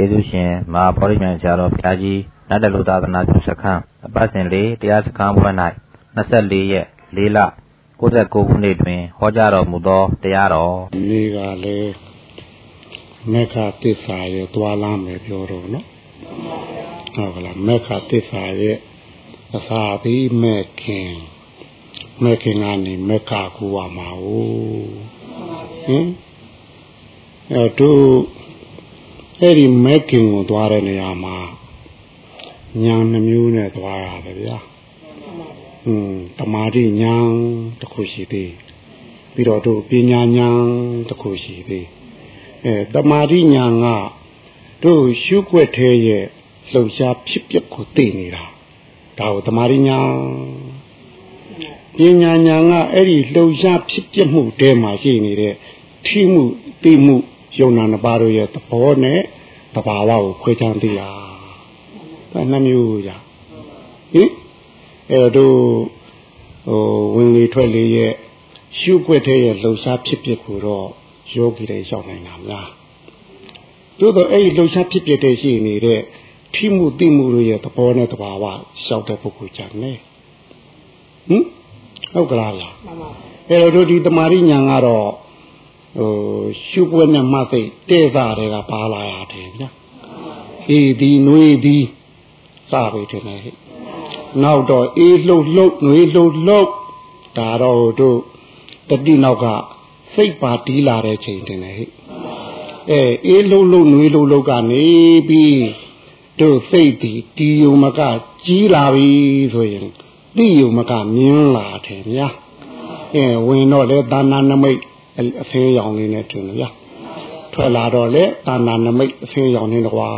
ကျေးဇူးရှင်မဟာဗောဓိမြိုင်ဆရာတော်ဘုရားကြီးနတ်တလူသာသနာပြုစခန်းအပတ်စဉ်လေးတရားစခန်းဘွဲ့၌24ရက်4လ69ခုနှစ်တွင်ဟောကြားတော်မူသောတရားတော်ဒီကလည်းမေခသစ္စာရဲ့သွားလာမယ်ပြောတော့နော်ဟုတ်ကလားမေခသစ္စာရဲ့အစာပြီးမဲ့ခင်မဲ့ခင်ကနေမေခကူရမှာ哦ဟင်အဲတို့ အဲ့ဒီမဲ့ခင်ကိုသွားတဲ့နေရာမှာညာနှမျိုးနဲ့သွားရတယ်ဗျာอืมတမာတိညာတစ်ခုရှိသေးပြီးတော့တို့ပညာညာတစ်ခုရှိသေးအဲတမာတိညာကတို့ရှုွက်သေးရဲ့လှုပ်ရှားဖြစ်ပျက်ကိုသိနေတာဒါကိုတမာတိညာပညာညာကအဲ့ဒီလှုပ်ရှားဖြစ်ပျက်မှုတဲမှာရှိနေတဲ့ထိမှုသိမှု ယုံနာနှစ်ပါးတို့ရဲ့သဘောနဲ့တဘာဝကိုခွဲခြားသိတာဒါနှမျိုးရဟင်အဲတို့ဟိုဝင်လေထွက်လေရဲ့ရှုွက်တဲ့ရဲ့လှုပ်ရှားဖြစ်ဖြစ်ကိုတော့ယောဂီတွေရောက်နိုင်တာများသို့တော့အဲ့ဒီလှုပ်ရှားဖြစ်ဖြစ်တဲ့ရှိနေတဲ့ထိမှုသိမှုတို့ရဲ့သဘောနဲ့တဘာဝရှောက်တဲ့ပုဂ္ဂိုလ်ကြတယ်ဟင်ဟုတ်ကလားလားမှန်ပါအဲ့တော့ဒီတမာရိညာကတော့ ဟိုရှုပွဲနဲ့မှတ်စိတ်တဲ့စားတွေကပါလာရတယ်ဗျာအေးဒီနှွေးဒီစပြီထင်တယ်ဟဲ့နောက်တော့အေးလှုပ်လှုပ်နှွေးလှုပ်လှုပ်ဒါတော့တို့တတိနောက်ကစိတ်ပါတီးလာတဲ့ချိန်တင်တယ်ဟဲ့အဲအေးလှုပ်လှုပ်နှွေးလှုပ်လှုပ်ကနေပြီးတို့စိတ်ဒီတီယုံမကကြီးလာပြီဆိုရင်တိယုံမကမြင်းလာတယ်ဗျာအဲဝင်တော့လေသာနာနမိတ် အဖင်းရောင်လေးနဲ့ထင်လို့ဗျာထွက်လာတော့လေသာနာနမိတ်အဖင်းရောင်နေတော့ကွာ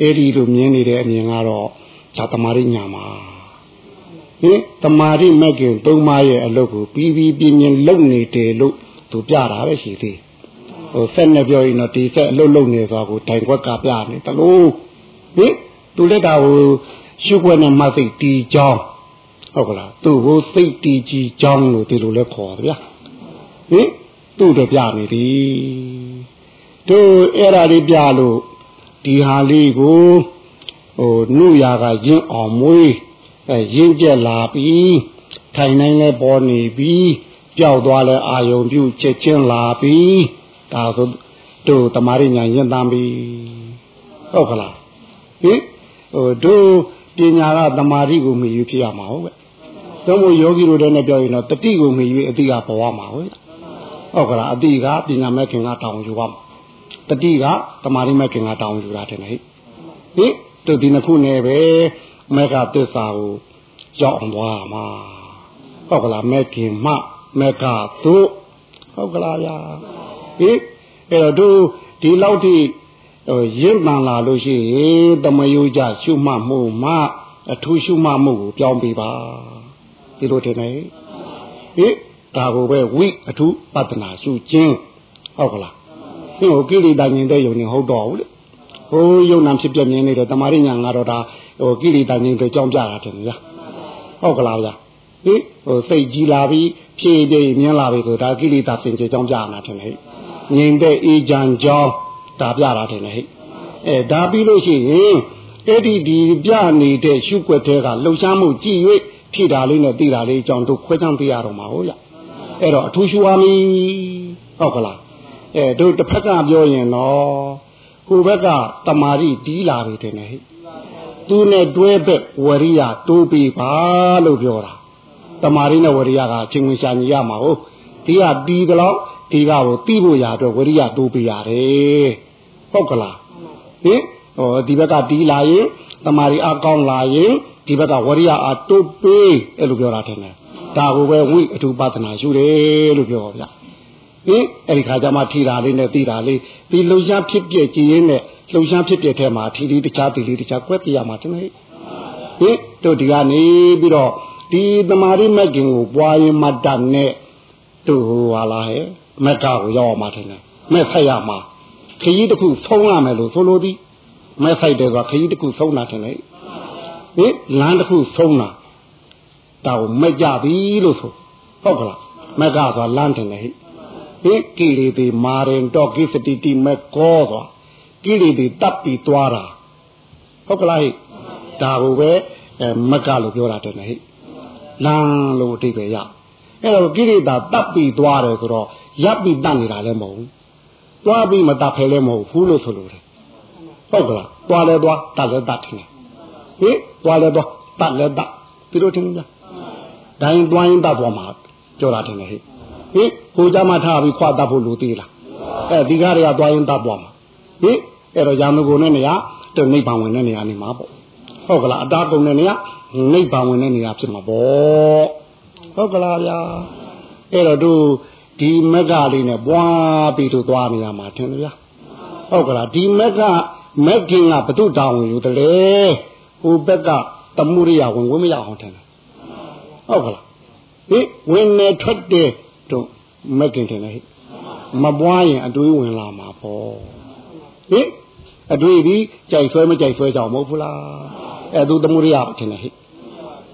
အဲ့ဒီလိုမြင်နေတဲ့အမြင်ကတော့ဒါတမာရိညာမှာဟင်တမာရိမက်ကင်သုံးပါးရဲ့အလုပ်ကိုပြီးပြီးပြင်းပြင်းလုပ်နေတယ်လို့သူပြတာပဲရှိသေးဟိုဆက်နဲ့ပြောရင်တော့ဒီဆက်အလုပ်လုပ်နေသွားကိုတိုင်ခွက်ကပြနေတလို့ဟင်သူလက်တာဟိုရှုခွက်နဲ့မသိတီကြောင်းဟုတ်ကလားသူ့ကိုစိတ်တီကြီးကြောင်းလို့ဒီလိုလဲခေါ်တယ်ဗျာ ဟင်သူ့တော့ပြနေပြီတို့အဲ့ဒါလေးပြလို့ဒီဟာလေးကိုဟိုနှုရာကရင်းအောင်မွေးအဲရင်းကျက်လာပြီးထိုင်နိုင်လဲပေါ်နေပြီးကြောက်သွားလဲအာယုံပြုချက်ချင်းလာပြီးဒါဆိုတို့တမာရိညာရင်တမ်းပြီဟုတ်ကလားဟင်ဟိုတို့ပညာကတမာရိကိုမြည်ယူဖြစ်ရမှာဟုတ်ကဲ့သုံးဖို့ယောဂီတို့တည်းနဲ့ပြောရင်တော့တတိကိုမြည်ယူအတိကပေါ်ရမှာဟုတ် ဟုတ်ကလားအတိကပညာမဲ့ခင်ကတောင်းယူပါမှာတတိကတမာရိမဲ့ခင်ကတောင်းယူတာတယ်ဟဲ့ဟင်တို့ဒီနှစ်ခုနဲ့ပဲမေဃသစ္စာကိုရောက်အောင်သွားမှာဟုတ်ကလားမေခင်မှမေဃတို့ဟုတ်ကလားဗျာဟင်အဲ့တော့တို့ဒီလောက်ထိဟိုရင့်မှန်လာလို့ရှိရင်တမယုကြရှုမှတ်မှုမှအထူးရှုမှတ်မှုကိုပြောင်းပေးပါဒီလိုတင်နေဟင် ဒါကိုပဲဝိအထူးပတ္တနာရှုခြင်းဟုတ်ကလားဟိုကိလေသာညင်တဲ့ယုံနေဟုတ်တော့ဘူးလေဟိုယုံနာဖြစ်ပြမြင်နေတဲ့တမာရိညာငါတော့ဒါဟိုကိလေသာညင်တဲ့ကြောင်းပြတာတယ်ဗျာဟုတ်ကလားဗျာဟိဟိုစိတ်ကြီးလာပြီးဖြည့်ပြည့်မြင်လာပြီဆိုဒါကိလေသာစင်ကြကြောင်းပြတာတယ်ဟဲ့ငြိမ်တဲ့အေးချမ်းကြောင်းဒါပြတာတယ်ဟဲ့အဲဒါပြီးလို့ရှိရင်အဲ့ဒီဒီပြနေတဲ့ရှုွက်တဲ့ကလှုပ်ရှားမှုကြည့်၍ဖြည့်တာလေးနဲ့သိတာလေးအကြောင်းတို့ခွဲခြမ်းပြရတော့မှာဟုတ်လား အဲ့တော့အထူးရှုရမည်ဟုတ်ကလားအဲတို့တစ်ဖက်ကပြောရင်တော့ဟိုဘက်ကတမာရီတီးလာပြီတဲ့ဟဲ့သူနဲ့တွဲဘက်ဝရိယတိုးပြီးပါလို့ပြောတာတမာရီနဲ့ဝရိယကချင်းဝင်ရှာညီရမှာဟုတ်ဒီကတီးတော့ဒီကကိုတီးဖို့ရတော့ဝရိယတိုးပေးရတယ်ဟုတ်ကလားဟင်ဟောဒီဘက်ကတီးလာရင်တမာရီအကောင်းလာရင်ဒီဘက်ကဝရိယအတိုးပေးအဲ့လိုပြောတာတဲ့ ဒါကိုပဲဝိအထူပဒနာရှုတယ်လို့ပြောဗျဟင်အဲ့ဒီခါကျမှထီတာလေးနဲ့တီတာလေးဒီလှုပ်ရှားဖြစ်ပြကြည်ရင်းနဲ့လှုပ်ရှားဖြစ်ပြထဲမှာထီလေးတခြားတီလေးတခြားကွက်ပြရမှာတည်းဟင်တို့ဒီကနေပြီးတော့ဒီတမာရိမက်ကင်ကိုပွားရင်မတ်တနဲ့တို့ဟိုဟာလားဟဲ့မက်ကကိုရောက်အောင်မထင်နဲ့မဲ့ဆက်ရမှာခကြီးတစ်ခုဆုံးရမယ်လို့ဆိုလိုသည်မဲ့ဆိုင်တယ်ကခကြီးတစ်ခုဆုံးတာထင်လေဟင်လမ်းတစ်ခုဆုံးတာ ဒါကိုမက်ကြပြီလို့ဆိုဟုတ်ကလားမက်ကဆိုလမ်းထင်တယ်ဟိဟိကိလေသေမာရင်တော့ကိစတိတိမက်ကောဆိုကိလေသာတပ်ပြီးသွားတာဟုတ်ကလားဟိဒါကိုပဲမကလို့ပြောတာတဲ့ဟိလမ်းလို့အတိတ်ပဲရအဲ့တော့ကိလေသာတပ်ပြီးသွားတယ်ဆိုတော့ရပ်ပြီးတတ်နေတာလည်းမဟုတ်ဘူးသွားပြီးမတတ်ဖဲလည်းမဟုတ်ဘူးလို့ဆိုလို့တယ်ဟုတ်ကလားသွားလဲသွားတတ်လဲတတ်တယ်ဟိသွားလဲသွားတတ်လဲတတ်ဒီလိုထင်ကြ ဒိုင်းသွားရင်တတ်သွားမှာကြောတာတယ်ဟိဟိကိုကြမှာထားပြီးခွာတတ်ဖို့လူသေးလားအဲဒီကားတွေကသွားရင်တတ်သွားမှာဟိအဲ့တော့ရာမဂုံနဲ့နေရာတော့နိဗ္ဗာန်ဝင်တဲ့နေရာနေမှာပေါ့ဟုတ်ကလားအတားကုန်တဲ့နေရာနိဗ္ဗာန်ဝင်တဲ့နေရာဖြစ်မှာပေါ့ဟုတ်ကလားဗျာအဲ့တော့တို့ဒီမက်ကလေးနဲ့ပွားပြီးတော့သွားနေရမှာထင်တယ်ဗျာဟုတ်ကလားဒီမက်ကမက်ကင်ကဘု து တောင်းဝင်လို့တလေဟိုဘက်ကတမှုရိယဝင်ဝင်မရအောင်ထင်တယ် ဟုတ်ကလားဟိဝင်နေထွက်တယ်တို့မက်ကင်ထင်တယ်ဟိမပွားရင်အတွေးဝင်လာမှာပေါ့ဟိအတွေ့ဒီကြိုက်ဆွဲမကြိုက်ဆွဲကြောင်မဟုတ်ဘူးလားအဲသူတမှုရိယထင်တယ်ဟိ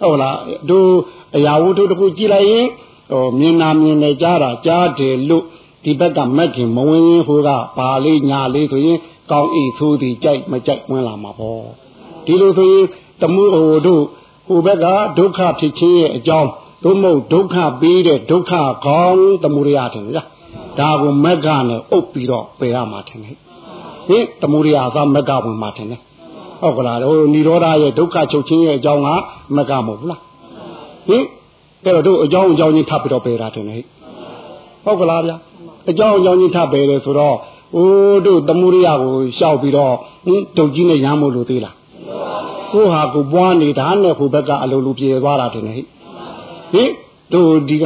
ဟုတ်လားတို့အရာဝတ္ထုတစ်ခုကြည့်လိုက်ရင်ဟိုမြင်နာမြင်နေကြတာကြားတယ်လို့ဒီဘက်ကမက်ခင်မဝင်ရင်ဟိုကဘာလေးညာလေးဆိုရင်ကောင်းဤသိုးသည်ကြိုက်မကြိုက်ဝင်လာမှာပေါ့ဒီလိုဆိုရင်တမှုဟိုတို့ ဟိုဘက်ကဒုက္ခဖြစ်ခြင်းရဲ့အကြောင်းသို့မဟုတ်ဒုက္ခပေးတဲ့ဒုက္ခကောင်းတမှုရရထင်ကြဒါကိုမက်ကနဲ့အုပ်ပြီးတော့ပယ်ရမှာထင်တယ်ဟင်တမှုရိယာသာမက်ကဝင်မှာထင်တယ်ဟုတ်ကလားဟိုនិရောဓရဲ့ဒုက္ခချုပ်ခြင်းရဲ့အကြောင်းကမက်ကမဟုတ်ဘူးလားဟင်အဲ့တော့တို့အကြောင်းအကြောင်းချင်းထပ်ပြီးတော့ပယ်တာထင်တယ်ဟုတ်ကလားဗျာအကြောင်းအကြောင်းချင်းထပ်ပယ်တယ်ဆိုတော့အိုးတို့တမှုရိယာကိုရှောက်ပြီးတော့ဟင်တုတ်ကြီးနဲ့ရမ်းမို့လို့သေးလား ကိုဟာကိုပွားနေတာနဲ့ဟိုဘက်ကအလိုလိုပြေသွားတာထင်တယ်ဟိဟင်တို့ဒီက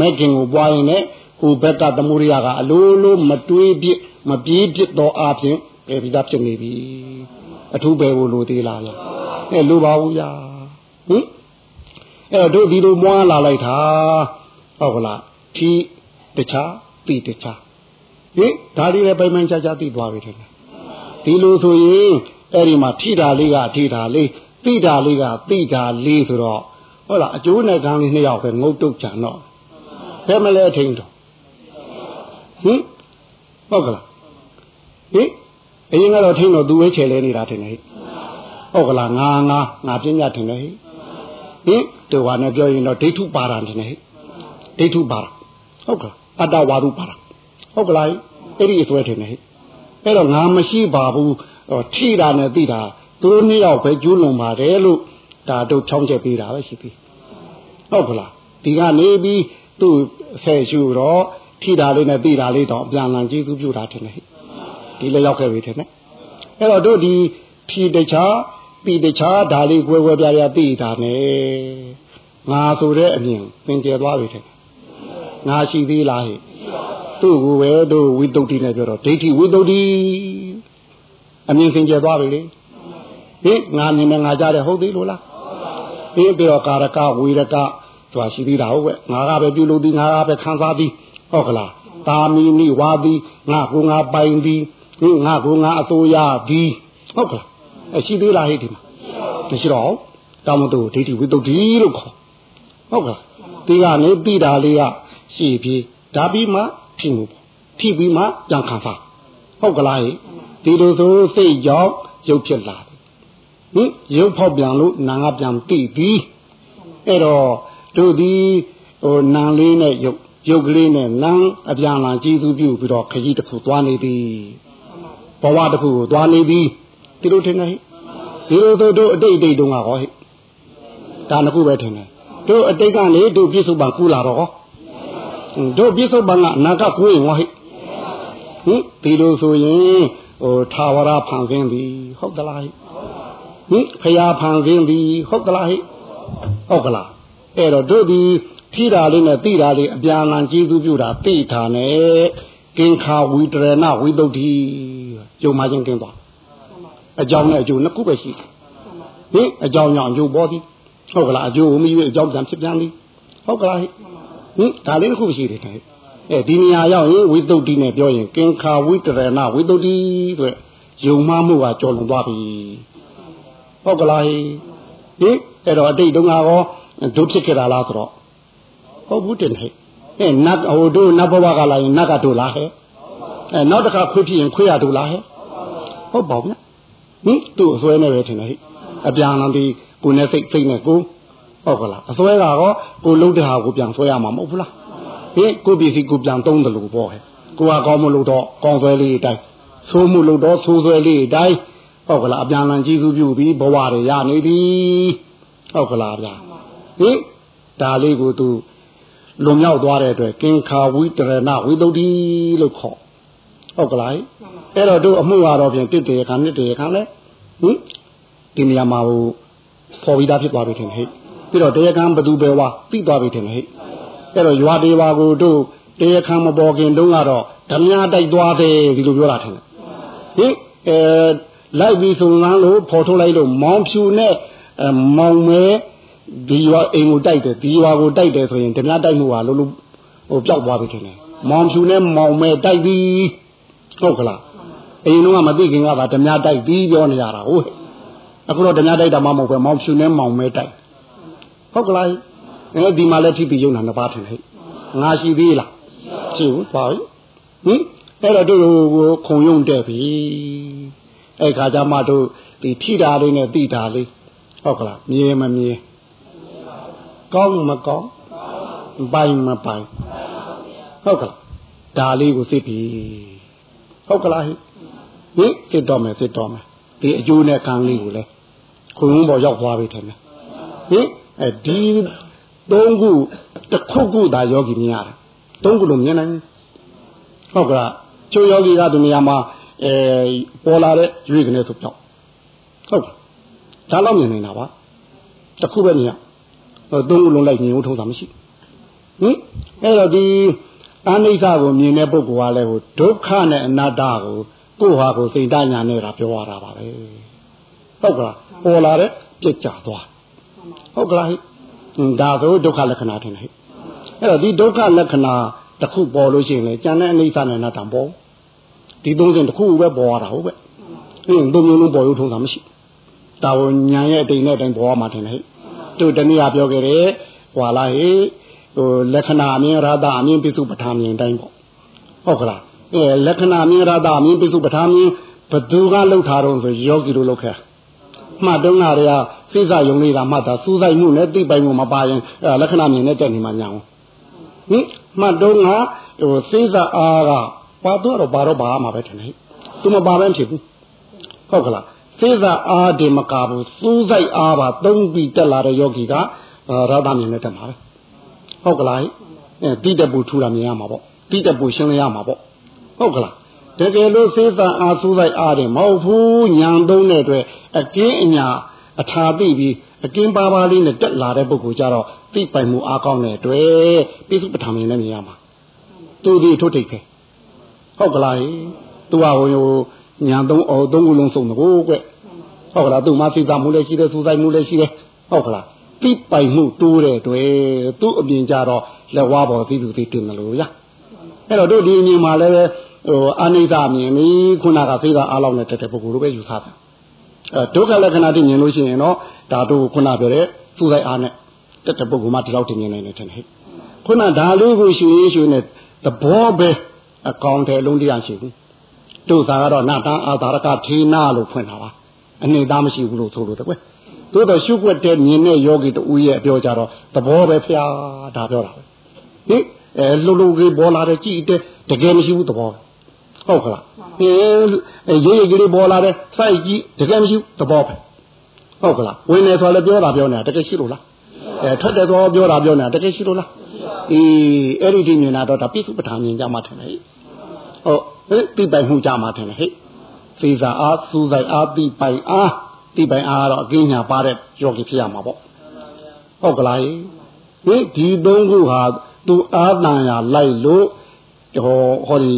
မဲခင်ကိုပွားရင်လည်းဟိုဘက်ကသမှုရိယကအလိုလိုမတွေးပြစ်မပြေးပြစ်တော့အပြင်ပဲပြီးသားဖြစ်နေပြီအထူးပဲကိုလိုသေးလားဗျအဲလိုပါဘူးဗျာဟင်အဲ့တော့တို့ဒီလိုမွားလာလိုက်တာဟုတ်ကလားထီတခြားတိတခြားဟင်ဒါလေးလည်းပိုင်ပိုင်ခြားခြားသိသွားပြီထင်တယ်ဒီလိုဆိုရင် အဲ့ဒီမှာထိတာလေးကထိတာလေးသိတာလေးကသိတာလေးဆိုတော့ဟုတ်လားအကျိုးနဲ့ကံလေးနှစ်ယောက်ပဲငုတ်တုတ်ချန်တော့ဘယ်မလဲထိန်တော့ဟင်ဟုတ်ကလားဟင်အရင်ကတော့ထိန်တော့သူဝဲချယ်လဲနေတာထင်တယ်ဟုတ်ကလားငါငါငါပညာထင်တယ်ဟင်တို့ဘာနဲ့ပြောရင်တော့ဒိဋ္ဌုပါဒံထင်တယ်ဒိဋ္ဌုပါဒဟုတ်ကလားအတ္တဝါဒုပါဒဟုတ်ကလားအဲ့ဒီအစွဲထင်တယ်အဲ့တော့ငါမရှိပါဘူး ထိတာနဲ့သိတာသူတို့နှစ်ယောက်ပဲကျူးလွန်ပါတယ်လို့ဒါတို့ချောင်းချက်ပေးတာပဲရှိပြီဟုတ်ကလားဒီကနေပြီးသူ့ဆယ်ရှုတော့ထိတာလေးနဲ့သိတာလေးတော့ပြန်လန်ကျေးဇူးပြုတာထင်တယ်ဒီလည်းရောက်ခဲ့ပြီထင်တယ်အဲ့တော့တို့ဒီဖြီတခြားပြီးတခြားဒါလေးကွဲကွဲပြားပြားသိတာနဲ့ငါဆိုတဲ့အမြင်သင်ကျဲသွားပြီထင်တယ်ငါရှိသေးလားဟဲ့သူ့ကိုပဲတို့ဝိတုဒ္ဓိနဲ့ပြောတော့ဒိဋ္ဌိဝိတုဒ္ဓိ အမြင်သင်ကျဲသွားပြီလေဟင်ငါမြင်နေငါကြားတယ်ဟုတ်သေးလို့လားပြီးပြီးတော့ကာရကဝေရကသူရှိသေးတာဟုတ်ပဲငါကပဲပြုလုပ်သည်ငါကပဲခံစားသည်ဟုတ်ကလားတာမီနိဝါသည်ငါကိုငါပိုင်သည်ဟင်ငါကိုငါအစိုးရသည်ဟုတ်ကလားအရှိသေးလားဟိဒီမှာမရှိတော့တောင်းမတူဒိဋ္ဌိဝိတ္တုဒီလို့ခေါ်ဟုတ်ကလားဒီကနေတိတာလေးကရှိပြီးဒါပြီးမှဖြစ်မှုဖြစ်ပြီးမှကြံခံစားဟုတ်ကလားဟိ ဒီလိုဆိုစိတ်ကြောင့်ရုပ်ဖြစ်လာတယ်ဟင်ရုပ်ဖောက်ပြန်လို့နာငါပြန်တိပြီးအဲ့တော့တို့ဒီဟိုနံလေးနဲ့ရုပ်ရုပ်ကလေးနဲ့နန်းအပြန်လာကြည်သူပြုပြီးတော့ခကြီးတစ်ခုသွားနေသည်ဘဝတစ်ခုကိုသွားနေသည်ဒီလိုထင်တယ်ဒီလိုတို့တို့အတိတ်အတိတ်တုန်းကဟောဟိဒါနှစ်ခုပဲထင်တယ်တို့အတိတ်ကနေတို့ပြစ္ဆုတ်ပံကူလာတော့ဟောတို့ပြစ္ဆုတ်ပံကအနာကကိုရင်ဟောဟိဟင်ဒီလိုဆိုရင် ဟိုသာဝရဖန်ဆင်းသည်ဟုတ်ကလားဟိဟင်ဖရာဖန်ဆင်းသည်ဟုတ်ကလားဟိဟုတ်ကလားအဲ့တော့တို့ဒီထိတာလေးနဲ့သိတာလေးအပြန်အလှန်ကျေးဇူးပြုတာသိတာနဲ့ကင်္ခာဝိတရဏဝိတုဒ္ဓိကျုံမှချင်းကင်းသွားအကြောင်းနဲ့အကျိုးနှစ်ခုပဲရှိဟင်အကြောင်းကြောင့်အကျိုးပေါ်သည်ဟုတ်ကလားအကျိုးကိုမယူအကြောင်းပြန်ဖြစ်ပြန်သည်ဟုတ်ကလားဟင်ဒါလေးတစ်ခုရှိတယ်တဲ့ အဲဒီနေရာရောက်ရင်ဝိတုဒ္ဓိနဲ့ပြောရင်ကင်္ခာဝိတရဏဝိတုဒ္ဓိဆိုယုံမှမှုကကြော်လွန်သွားပြီဟုတ်ကလားဟင်အဲ့တော့အတိတ်တုန်းကတော့ဒုဖြစ်ခဲ့တာလားဆိုတော့ဟုတ်ဘူးတင်ဟဲ့အဲနတ်ဟိုတို့နတ်ဘဝကလာရင်နတ်ကတို့လားဟဲ့အဲနောက်တစ်ခါခွေးဖြစ်ရင်ခွေးရတို့လားဟဲ့ဟဟုတ်ပါဘူးဟင်သူ့အစွဲနဲ့ပဲထင်တယ်ဟိအပြန်လာပြီးကိုနဲ့စိတ်စိတ်နဲ့ကိုဟုတ်ကလားအစွဲကတော့ကိုလုံးတဲ့ဟာကိုပြန်ဆွဲရမှာမဟုတ်ဘူးလား ဟင်ကိုပစ္စည်းကိုပြန်တုံးတယ်လို့ပေါ့ဟဲ့ကိုကကောင်းမလို့တော့ကောင်းဆွဲလေးတိုင်းဆိုးမှုလို့တော့ဆိုးဆွဲလေးတိုင်းဟုတ်ကလားအပြန်လန်ကြီးစုပြုပြီးဘဝတွေရနေပြီဟုတ်ကလားဗျာဟင်ဒါလေးကိုသူလွန်မြောက်သွားတဲ့အတွက်ကင်္ခာဝိတရဏဝိတုဒ္ဓိလို့ခေါ်ဟုတ်ကလားအဲ့တော့တို့အမှုကတော့ဖြင့်တစ်တရခံနှစ်တရခံလဲဟင်ဒီနေရာမှာဟိုဖော်ပြီးသားဖြစ်သွားပြီထင်ဟဲ့ပြီးတော့တရားခံဘသူပဲဝါပြီးသွားပြီထင်ဟဲ့ အဲ့တော့ရွာတေဝါကိုတို့တရားခံမပေါ်ခင်တုန်းကတော့ဓမြတိုက်သွားတယ်ဒီလိုပြောတာထင်တယ်ဟင်အဲလိုက်ပြီးဆိုလန်းလို့ဖော်ထုတ်လိုက်လို့မောင်ဖြူနဲ့မောင်မဲဒီရွာအိမ်ကိုတိုက်တယ်ဒီရွာကိုတိုက်တယ်ဆိုရင်ဓမြတိုက်မှုဟာလို့လို့ဟိုပျောက်သွားပြီထင်တယ်မောင်ဖြူနဲ့မောင်မဲတိုက်ပြီးဟုတ်ကလားအိမ်တော့မသိခင်ကပါဓမြတိုက်ပြီးပြောနေရတာဟုတ်အခုတော့ဓမြတိုက်တာမှမဟုတ်ပဲမောင်ဖြူနဲ့မောင်မဲတိုက်ဟုတ်ကလား အဲဒီမှာလည်းထိပ်ပြီးယုံနာနှစ်ပါးထင်ဟဲ့ငါရှိသေးလားရှိဘူးပါပြီဟင်အဲ့တော့တို့ကိုခုံယုံတဲ့ပြီအဲ့ခါကျမှတို့ဒီထိတာလေးနဲ့တိတာလေးဟုတ်ကလားမြင်မမြင်ကောင်းမကောင်းပိုင်မပိုင်ဟုတ်ကလားဒါလေးကိုသိပြီဟုတ်ကလားဟင်သိတော့မယ်သိတော့မယ်ဒီအကျိုးနဲ့ကံလေးကိုလည်းခုံပေါ်ရောက်သွားပြီထင်တယ်ဟင်အဲဒီ သုံးခုတစ်ခုခုသာယောဂီမြင်ရတယ်သုံးခုလုံးမြင်နိုင်ဟုတ်ကလားချိုးယောဂီကဒီနေရာမှာအဲပေါ်လာတဲ့ရွေးကနေဆိုပြောက်ဟုတ်ဒါတော့မြင်နေတာပါတစ်ခုပဲမြင်ရသုံးခုလုံးလိုက်မြင်ဖို့ထုံးတာမရှိဟင်အဲ့တော့ဒီအနိစ္စကိုမြင်တဲ့ပုဂ္ဂိုလ်ကလည်းဟိုဒုက္ခနဲ့အနတ္တကိုကိုယ်ဟာကိုစိတ်တညာနဲ့တာပြောရတာပါပဲဟုတ်ကလားပေါ်လာတဲ့ပြစ်ကြသွားဟုတ်ကလားဟိ ဒါဆိုဒုက္ခလက္ခဏာထင်တယ်ဟိအဲ့တော့ဒီဒုက္ခလက္ခဏာတစ်ခုပေါ်လို့ရှိရင်လေကျန်တဲ့အနိစ္စနဲ့အနတ္တပေါ်ဒီသုံးစဉ်တစ်ခုပဲပေါ်ရတာဟုတ်ပဲအင်းသုံးမျိုးလုံးပေါ်ရုံထုံးတာမရှိဒါဝညာရဲ့အတိမ်နဲ့အတိုင်းပေါ်ရမှာထင်တယ်ဟိတို့တနည်းအားပြောခဲ့တယ်ဟွာလာဟိဟိုလက္ခဏာအမြင်ရတာအမြင်ပိစုပဋ္ဌာမြင်တိုင်းပေါ့ဟုတ်ကလားအဲလက္ခဏာမြင်ရတာအမြင်ပိစုပဋ္ဌာမြင်ဘသူကလှုပ်ထားတော့ဆိုယောဂီတို့လှုပ်ခဲ့ မှတ်တုံးကတွေကစိစယုံလေးကမှတ်တာစူးစိုက်မှုနဲ့သိပိုင်မှုမပါရင်အဲလက္ခဏာမြင်နဲ့တက်နေမှညာအောင်ဟင်မှတ်တုံးကဟိုစိစအားကပါတော့တော့ဘာတော့ဘာမှပဲထင်တယ်သူမပါဘဲဖြစ်ဘူးဟုတ်ကလားစိစအားဒီမကဘူးစူးစိုက်အားပါသုံးပြီးတက်လာတဲ့ယောဂီကရာသမြင်နဲ့တက်မှာပဲဟုတ်ကလားအဲတိတက်ပူထူတာမြင်ရမှာပေါ့တိတက်ပူရှင်းလင်းရမှာပေါ့ဟုတ်ကလား တကယ်လို့စေတံအားစူးစိုက်အားတယ်မဟုတ်ဘူးညံသုံးတဲ့အတွက်အကင်းအညာအထာသိပြီးအကင်းပါပါလေးနဲ့တက်လာတဲ့ပုဂ္ဂိုလ်ကြတော့သိပိုင်မှုအားကောင်းတဲ့အတွက်ပိစုပဋ္ဌာန်မြင်လည်းမြင်ရမှာသူဒီထုတ်ထိတ်ပဲဟုတ်ကလားသူကဟိုညံသုံးအော်သုံးခုလုံးစုံတော့ကွဟုတ်ကလားသူမှစိတ်သားမှုလည်းရှိတယ်စူးစိုက်မှုလည်းရှိတယ်ဟုတ်ကလားသိပိုင်မှုတိုးတဲ့အတွက်သူ့အပြင်ကြတော့လက်ဝါးပေါ်သိသူသိတင်မလို့ရအဲ့တော့တို့ဒီအမြင်မှာလည်း ဟိုအနိစ္စမြင်ပြီခုနကဖေးတာအားလောက်နဲ့တက်တဲ့ပုဂ္ဂိုလ်လိုပဲယူဆတာအဲဒုက္ခလက္ခဏာတိမြင်လို့ရှိရင်တော့ဒါတို့ခုနပြောတဲ့သူ့ဆိုင်အားနဲ့တက်တဲ့ပုဂ္ဂိုလ်မှဒီလောက်တင်မြင်နိုင်တယ်ထင်တယ်ခုနဒါလေးကိုရှင်ရေးရှင်နဲ့သဘောပဲအကောင်တယ်လုံးတရားရှိဘူးတို့သာကတော့နာတန်းအာသာရကထေနာလို့ဖွင့်တာပါအနေသားမရှိဘူးလို့ဆိုလို့တကွယ်သို့တော့ရှုွက်တဲ့မြင်တဲ့ယောဂီတူရဲ့အပြောကြတော့သဘောပဲဖျားဒါပြောတာပဲဟင်အဲလှုပ်လှုပ်ကြီးပေါ်လာတဲ့ကြည့်တဲ့တကယ်မရှိဘူးသဘော ဟုတ်ကလားဟင်ရေးရေးကြီးပေါ်လာတဲ့စိုက်ကြည့်တကယ်မရှိဘူးသဘောပဲဟုတ်ကလားဝင်နေဆိုလည်းပြောတာပြောနေတာတကယ်ရှိလို့လားအဲထွက်တယ်တော့ပြောတာပြောနေတာတကယ်ရှိလို့လားအေးအဲ့ဒီဒီမြင်တာတော့ဒါပိစုပဋ္ဌာန်မြင်ကြမှာထင်တယ်ဟုတ်ဟဲ့ပြပိုင်မှုကြမှာထင်တယ်ဟဲ့စေစာအားစူးစိုက်အားပြပိုင်အားတိပိုင်အားတော့အကင်းညာပါတဲ့ယောဂီဖြစ်ရမှာပေါ့ဟုတ်ကလားဟင်ဒီသုံးခုဟာသူအာတန်ရလိုက်လို့ဟောဟောဒီ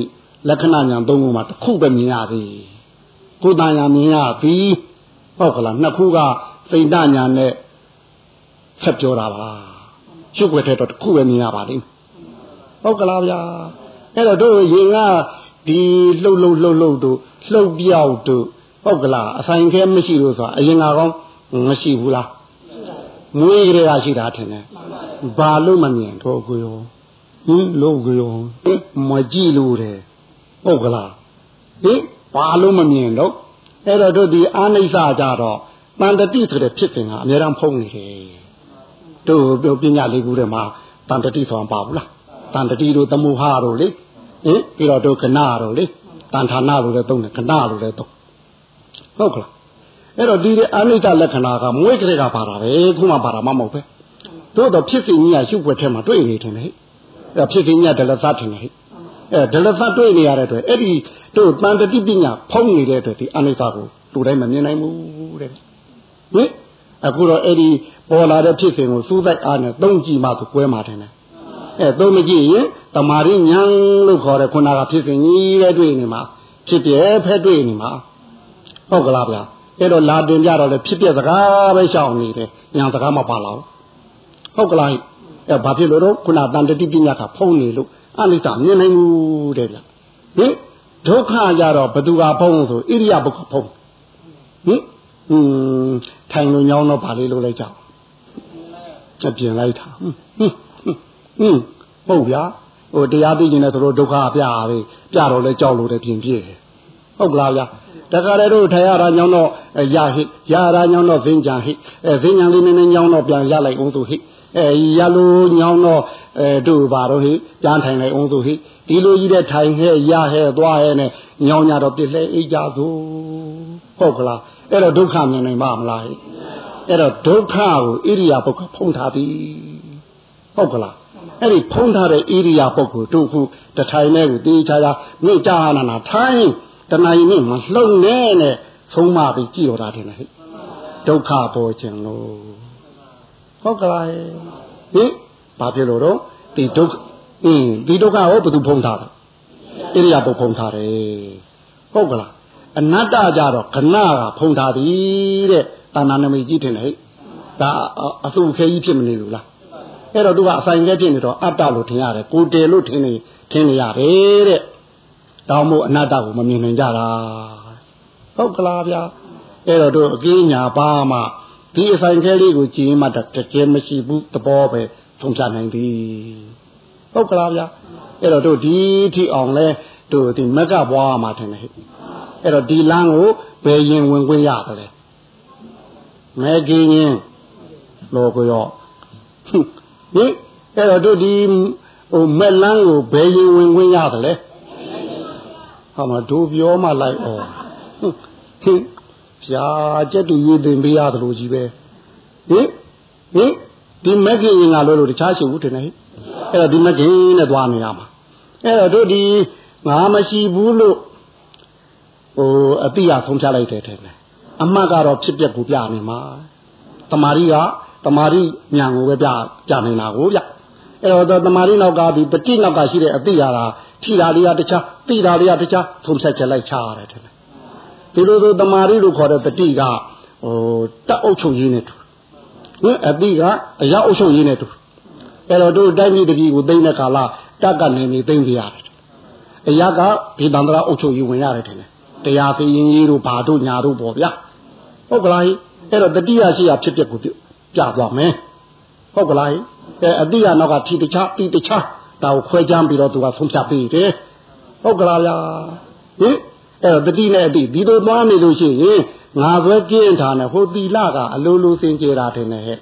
လက္ခဏာညာသုံးခုမှာတစ်ခုပဲမြင်ရသည်ကိုယ်တန်ညာမြင်ရပြီဟုတ်ကလားနှစ်ခုကစိတ်တညာနဲ့ဆက်ပြောတာပါရှုပ်ွယ်တဲ့တော့တစ်ခုပဲမြင်ရပါလိမ့်ဟုတ်ကလားဗျာအဲ့တော့တို့ရင်ကဒီလှုပ်လှုပ်လှုပ်လှုပ်တို့လှုပ်ပြောက်တို့ဟုတ်ကလားအဆိုင်ခဲမရှိလို့ဆိုတာအရင်ကကောမရှိဘူးလားမွေးကြရရှိတာထင်တယ်ဘာလို့မမြင်တော့ကိုရောဟင်လို့ကိုရောမကြည့်လို့တယ် ဟုတ်ကလားဟင်ဘာလို့မမြင်တော့အဲ့တော့တို့ဒီအာနိစ္စကြတော့တန်တတိဆိုတဲ့ဖြစ်စဉ်ကအများအားဖုံးနေတယ်တို့တို့ပညာလေးခုထဲမှာတန်တတိဆိုတာပါဘူးလားတန်တတိတို့သမုဟတို့လေဟင်ပြီးတော့တို့ကဏတို့လေတန်ဌာနလို့လည်းသုံးတယ်ကဏလို့လည်းသုံးဟုတ်ကလားအဲ့တော့ဒီအာနိစ္စလက္ခဏာကမွေးကလေးကပါတာပဲခုမှပါတာမှမဟုတ်ပဲတို့တော့ဖြစ်စဉ်ကြီးကရှုပ်ွက်ထဲမှာတွေ့နေတယ်ဟဲ့အဲ့ဖြစ်စဉ်ကြီးကဒလသထင်တယ်ဟဲ့ အဲဒလသတွေ့နေရတဲ့အတွက်အဲ့ဒီတို့တန်တတိပညာဖုံးနေတဲ့အတွက်ဒီအာနိစ္စကိုလူတိုင်းမမြင်နိုင်ဘူးတဲ့ဟင်အခုတော့အဲ့ဒီပေါ်လာတဲ့ဖြစ်စဉ်ကိုစူးစိုက်အားနဲ့သုံးကြည့်မှသူကွဲမှာတယ်အဲသုံးမကြည့်ရင်တမာရဉာဏ်လို့ခေါ်တဲ့ခုနကဖြစ်စဉ်ကြီးပဲတွေ့နေမှာဖြစ်ပြဲဖက်တွေ့နေမှာဟုတ်ကလားဗျာအဲ့တော့လာတင်ကြတော့လေဖြစ်ပြစကားပဲရှောင်နေတယ်ညာစကားမပါလာဘူးဟုတ်ကလားအဲဘာဖြစ်လို့တော့ခုနတန်တတိပညာကဖုံးနေလို့ အလိစ္စမြင်နိုင်ဘူးတဲ့ဗျဟင်ဒုက္ခကြတော့ဘသူကဖုံးဆိုဣရိယပုခဖုံးဟင်อืมထိုင်လို့ညောင်းတော့ဗာလေးလို့လိုက်ကြအပြင်လိုက်တာဟင်ဟင်ဟုတ်ဗျာဟိုတရားသိကျင်တဲ့သူတို့ဒုက္ခပြရပဲပြတော့လဲကြောက်လို့တဲ့ပြင်ပြည့်ဟုတ်ကလားဗျာတခါတည်းတို့ထိုင်ရတာညောင်းတော့ရဟိရတာညောင်းတော့ဇင်းကြံဟိအဲဇင်းကြံလေးနည်းနည်းညောင်းတော့ပြန်ရလိုက်အောင်သူဟိ အဲရလို့ညောင်းတော့အဲတို့ပါတော့ဟိပြန်ထိုင်လိုက်အောင်သူဟိဒီလိုကြီးတဲ့ထိုင်ဟဲ့ရဟဲ့သွားဟဲ့နဲ့ညောင်းကြတော့ပြစ်လဲအိတ်ကြသို့ဟုတ်ကလားအဲ့တော့ဒုက္ခမြင်နိုင်ပါမလားဟိအဲ့တော့ဒုက္ခကိုဣရိယာပုဂ္ဂဖုံးထားသည်ဟုတ်ကလားအဲ့ဒီဖုံးထားတဲ့ဣရိယာပုဂ္ဂိုလ်တို့ခုတထိုင်နဲ့ကိုတေးချာချာမိကြာနာနာထိုင်တဏှာရင်နဲ့မလှုပ်နဲ့နဲ့ဆုံးမပြီးကြည့်တော့တာတယ်ဟဲ့ဒုက္ခပေါ်ခြင်းလို့ ဟုတ်ကလားဟင်ဘာဖြစ်လို့တော့ဒီဒုက္ခအင်းဒီဒုက္ခကိုဘယ်သူဖုံးထားလဲဣရိယာပုဖုံးထားတယ်ဟုတ်ကလားအနတ္တကြတော့ခဏကဖုံးထားသည်တဲ့တာနာနမိတ်ကြီးတင်တယ်ဟဲ့ဒါအဆုခဲကြီးဖြစ်မနေဘူးလားအဲ့တော့သူကအဆိုင်ခဲဖြစ်နေတော့အတ္တလို့ထင်ရတယ်ကိုတယ်လို့ထင်နေထင်နေရတယ်တဲ့တောင်းမို့အနတ္တကိုမမြင်နိုင်ကြတာဟုတ်ကလားဗျာအဲ့တော့တို့အကင်းညာပါမှ ဒီအဆိုင်ခဲလေးကိုကြည်မှတကယ်မရှိဘူးသဘောပဲသုံးချနိုင်ပြီဟုတ်ကလားဗျာအဲ့တော့တို့ဒီထိအောင်လဲတို့ဒီမက်ကဘွားမှာထင်တယ်ဟဲ့အဲ့တော့ဒီလမ်းကိုဘယ်ရင်ဝင်ခွင့်ရတယ်မဲကင်းရင်လောကရောဟင်အဲ့တော့တို့ဒီဟိုမက်လန်းကိုဘယ်ရင်ဝင်ခွင့်ရတယ်လဲဟာမတို့ပြောမှလိုက်ဩဟင် ဖြာကျက်တူရွေးတင်ပေးရတယ်လို့ကြီးပဲဟင်ဟင်ဒီမက်ကင်ရင်ကလို့လို့တခြားရှိဘူးထင်တယ်အဲ့တော့ဒီမက်ကင်နဲ့သွားနေရမှာအဲ့တော့တို့ဒီငါမရှိဘူးလို့ဟိုအတိအဆုံးချလိုက်တယ်ထင်တယ်အမှတ်ကတော့ဖြစ်ပျက်ကိုပြနေမှာတမာရီကတမာရီညံကိုပဲပြပြနေတာကိုဗျအဲ့တော့တမာရီနောက်ကဒီတတိနောက်ကရှိတဲ့အတိအရာထီတာလေးကတခြားတိတာလေးကတခြားထုံဆက်ချက်လိုက်ချရတယ်ထင် တယ်ဒီလိုဆိုတမာရီလို့ခေါ်တဲ့တတိကဟိုတက်အုပ်ချုပ်ရေးနဲ့တူဟင်အတိကအရာအုပ်ချုပ်ရေးနဲ့တူအဲ့တော့တို့တိုင်းပြည်တပြည်ကိုသိမ့်တဲ့ကာလတက်ကနေနေသိမ့်ပြရတယ်အရာကဒီတန္တရာအုပ်ချုပ်ရေးဝင်ရတယ်ထင်တယ်တရားသိရင်ကြီးတို့ဘာတို့ညာတို့ပေါ့ဗျာဟုတ်ကလားအဲ့တော့တတိယရှိရဖြစ်ပျက်ကိုပြသွားမယ်ဟုတ်ကလားအဲအတိယနောက်ကထီတခြားတီတခြားဒါကိုခွဲခြမ်းပြီးတော့သူကဆုံးဖြတ်ပေးတယ်ဟုတ်ကလားဗျာဟင် အဲ့တော့တတိနဲ့အတိဒီလိုသွားနေလို့ရှိရင်ငါပဲကျင့်ထားနေဟိုတီလာကအလိုလိုစင်ကြယ်တာတင်နေဟဲ့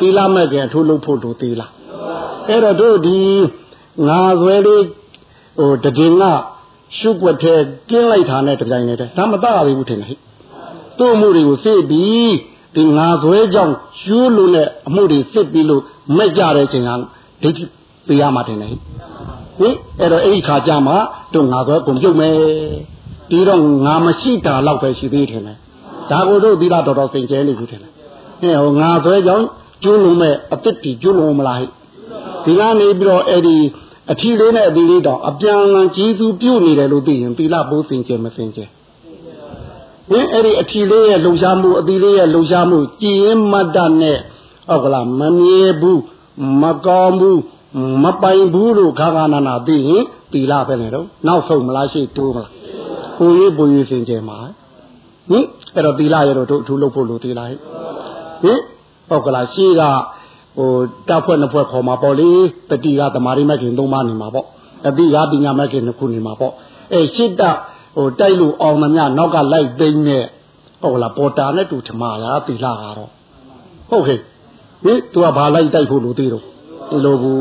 တီလာမဲ့ကအထိုးလို့ဖို့တို့တီလာအဲ့တော့တို့ဒီငါဆွဲလေးဟိုတည်ငါရှုပ်ွက်ထဲကျင်းလိုက်တာနဲ့တပြိုင်တည်းဒါမတရဘူးထင်တယ်ဟဲ့သူ့အမှုတွေကိုသိပြီးဒီငါဆွဲကြောင့်ရှူးလို့နဲ့အမှုတွေစစ်ပြီးလို့မဲ့ကြတဲ့ချိန်ကဒိဋ္ဌိပေးရမှာတင်တယ်ဟင်အဲ့တော့အဲ့ဒီခါကျမှတို့ငါဆွဲကုန်ပြုတ်မယ် ဒီတော့ငါမရှိတာတော့ပဲရှိသေးတယ်ဒါကိုတို့သီလတော်တော်စိန်ကျဲနေပြီတယ်ဟဲ့ဟိုငါဆွဲကြောင့်ကျွလုံးမဲ့အစ်တီကျွလုံးမလားဟဲ့ဒီကနေပြီးတော့အဲ့ဒီအထီလေးနဲ့အသီးလေးတော့အပြန်လန်ကြီးစုပြုတ်နေတယ်လို့သိရင်သီလပိုးစင်ကြယ်မစင်ကြယ်ဟင်အဲ့ဒီအထီလေးရဲ့လှုပ်ရှားမှုအသီးလေးရဲ့လှုပ်ရှားမှုကြည်ရင်မတ်တနဲ့ဟုတ်ကလားမမြဲဘူးမကောင်းဘူးမပိုင်ဘူးလို့ခါခါနာနာသိရင်သီလပဲလေတော့နောက်ဆုံးမလားရှိတိုးမလား ကိုရေးပူရေးစင်ကြယ်မှာဟင်အဲ့တော့သီလရတော့တို့အထူးလုပ်ဖို့လိုသေးလားဟင်ဟုတ်ကလားရှိကဟိုတပ်ဖွဲ့နှစ်ဖွဲ့ခေါ်มาပေါ့လေတတိကသမာရိမခင်သုံးပါးနေမှာပေါ့အတိကပညာမခင်နှစ်ခုနေမှာပေါ့အဲရှစ်တဟိုတိုက်လို့အောင်မမြနောက်ကလိုက်သိမ်းနဲ့ဟုတ်လားပေါ်တာနဲ့တူထမလားသီလာကတော့ဟုတ်ဟဲ့ဟင်သူကဘာလိုက်တိုက်ဖို့လို့သေးတော့ဒီလိုဘူး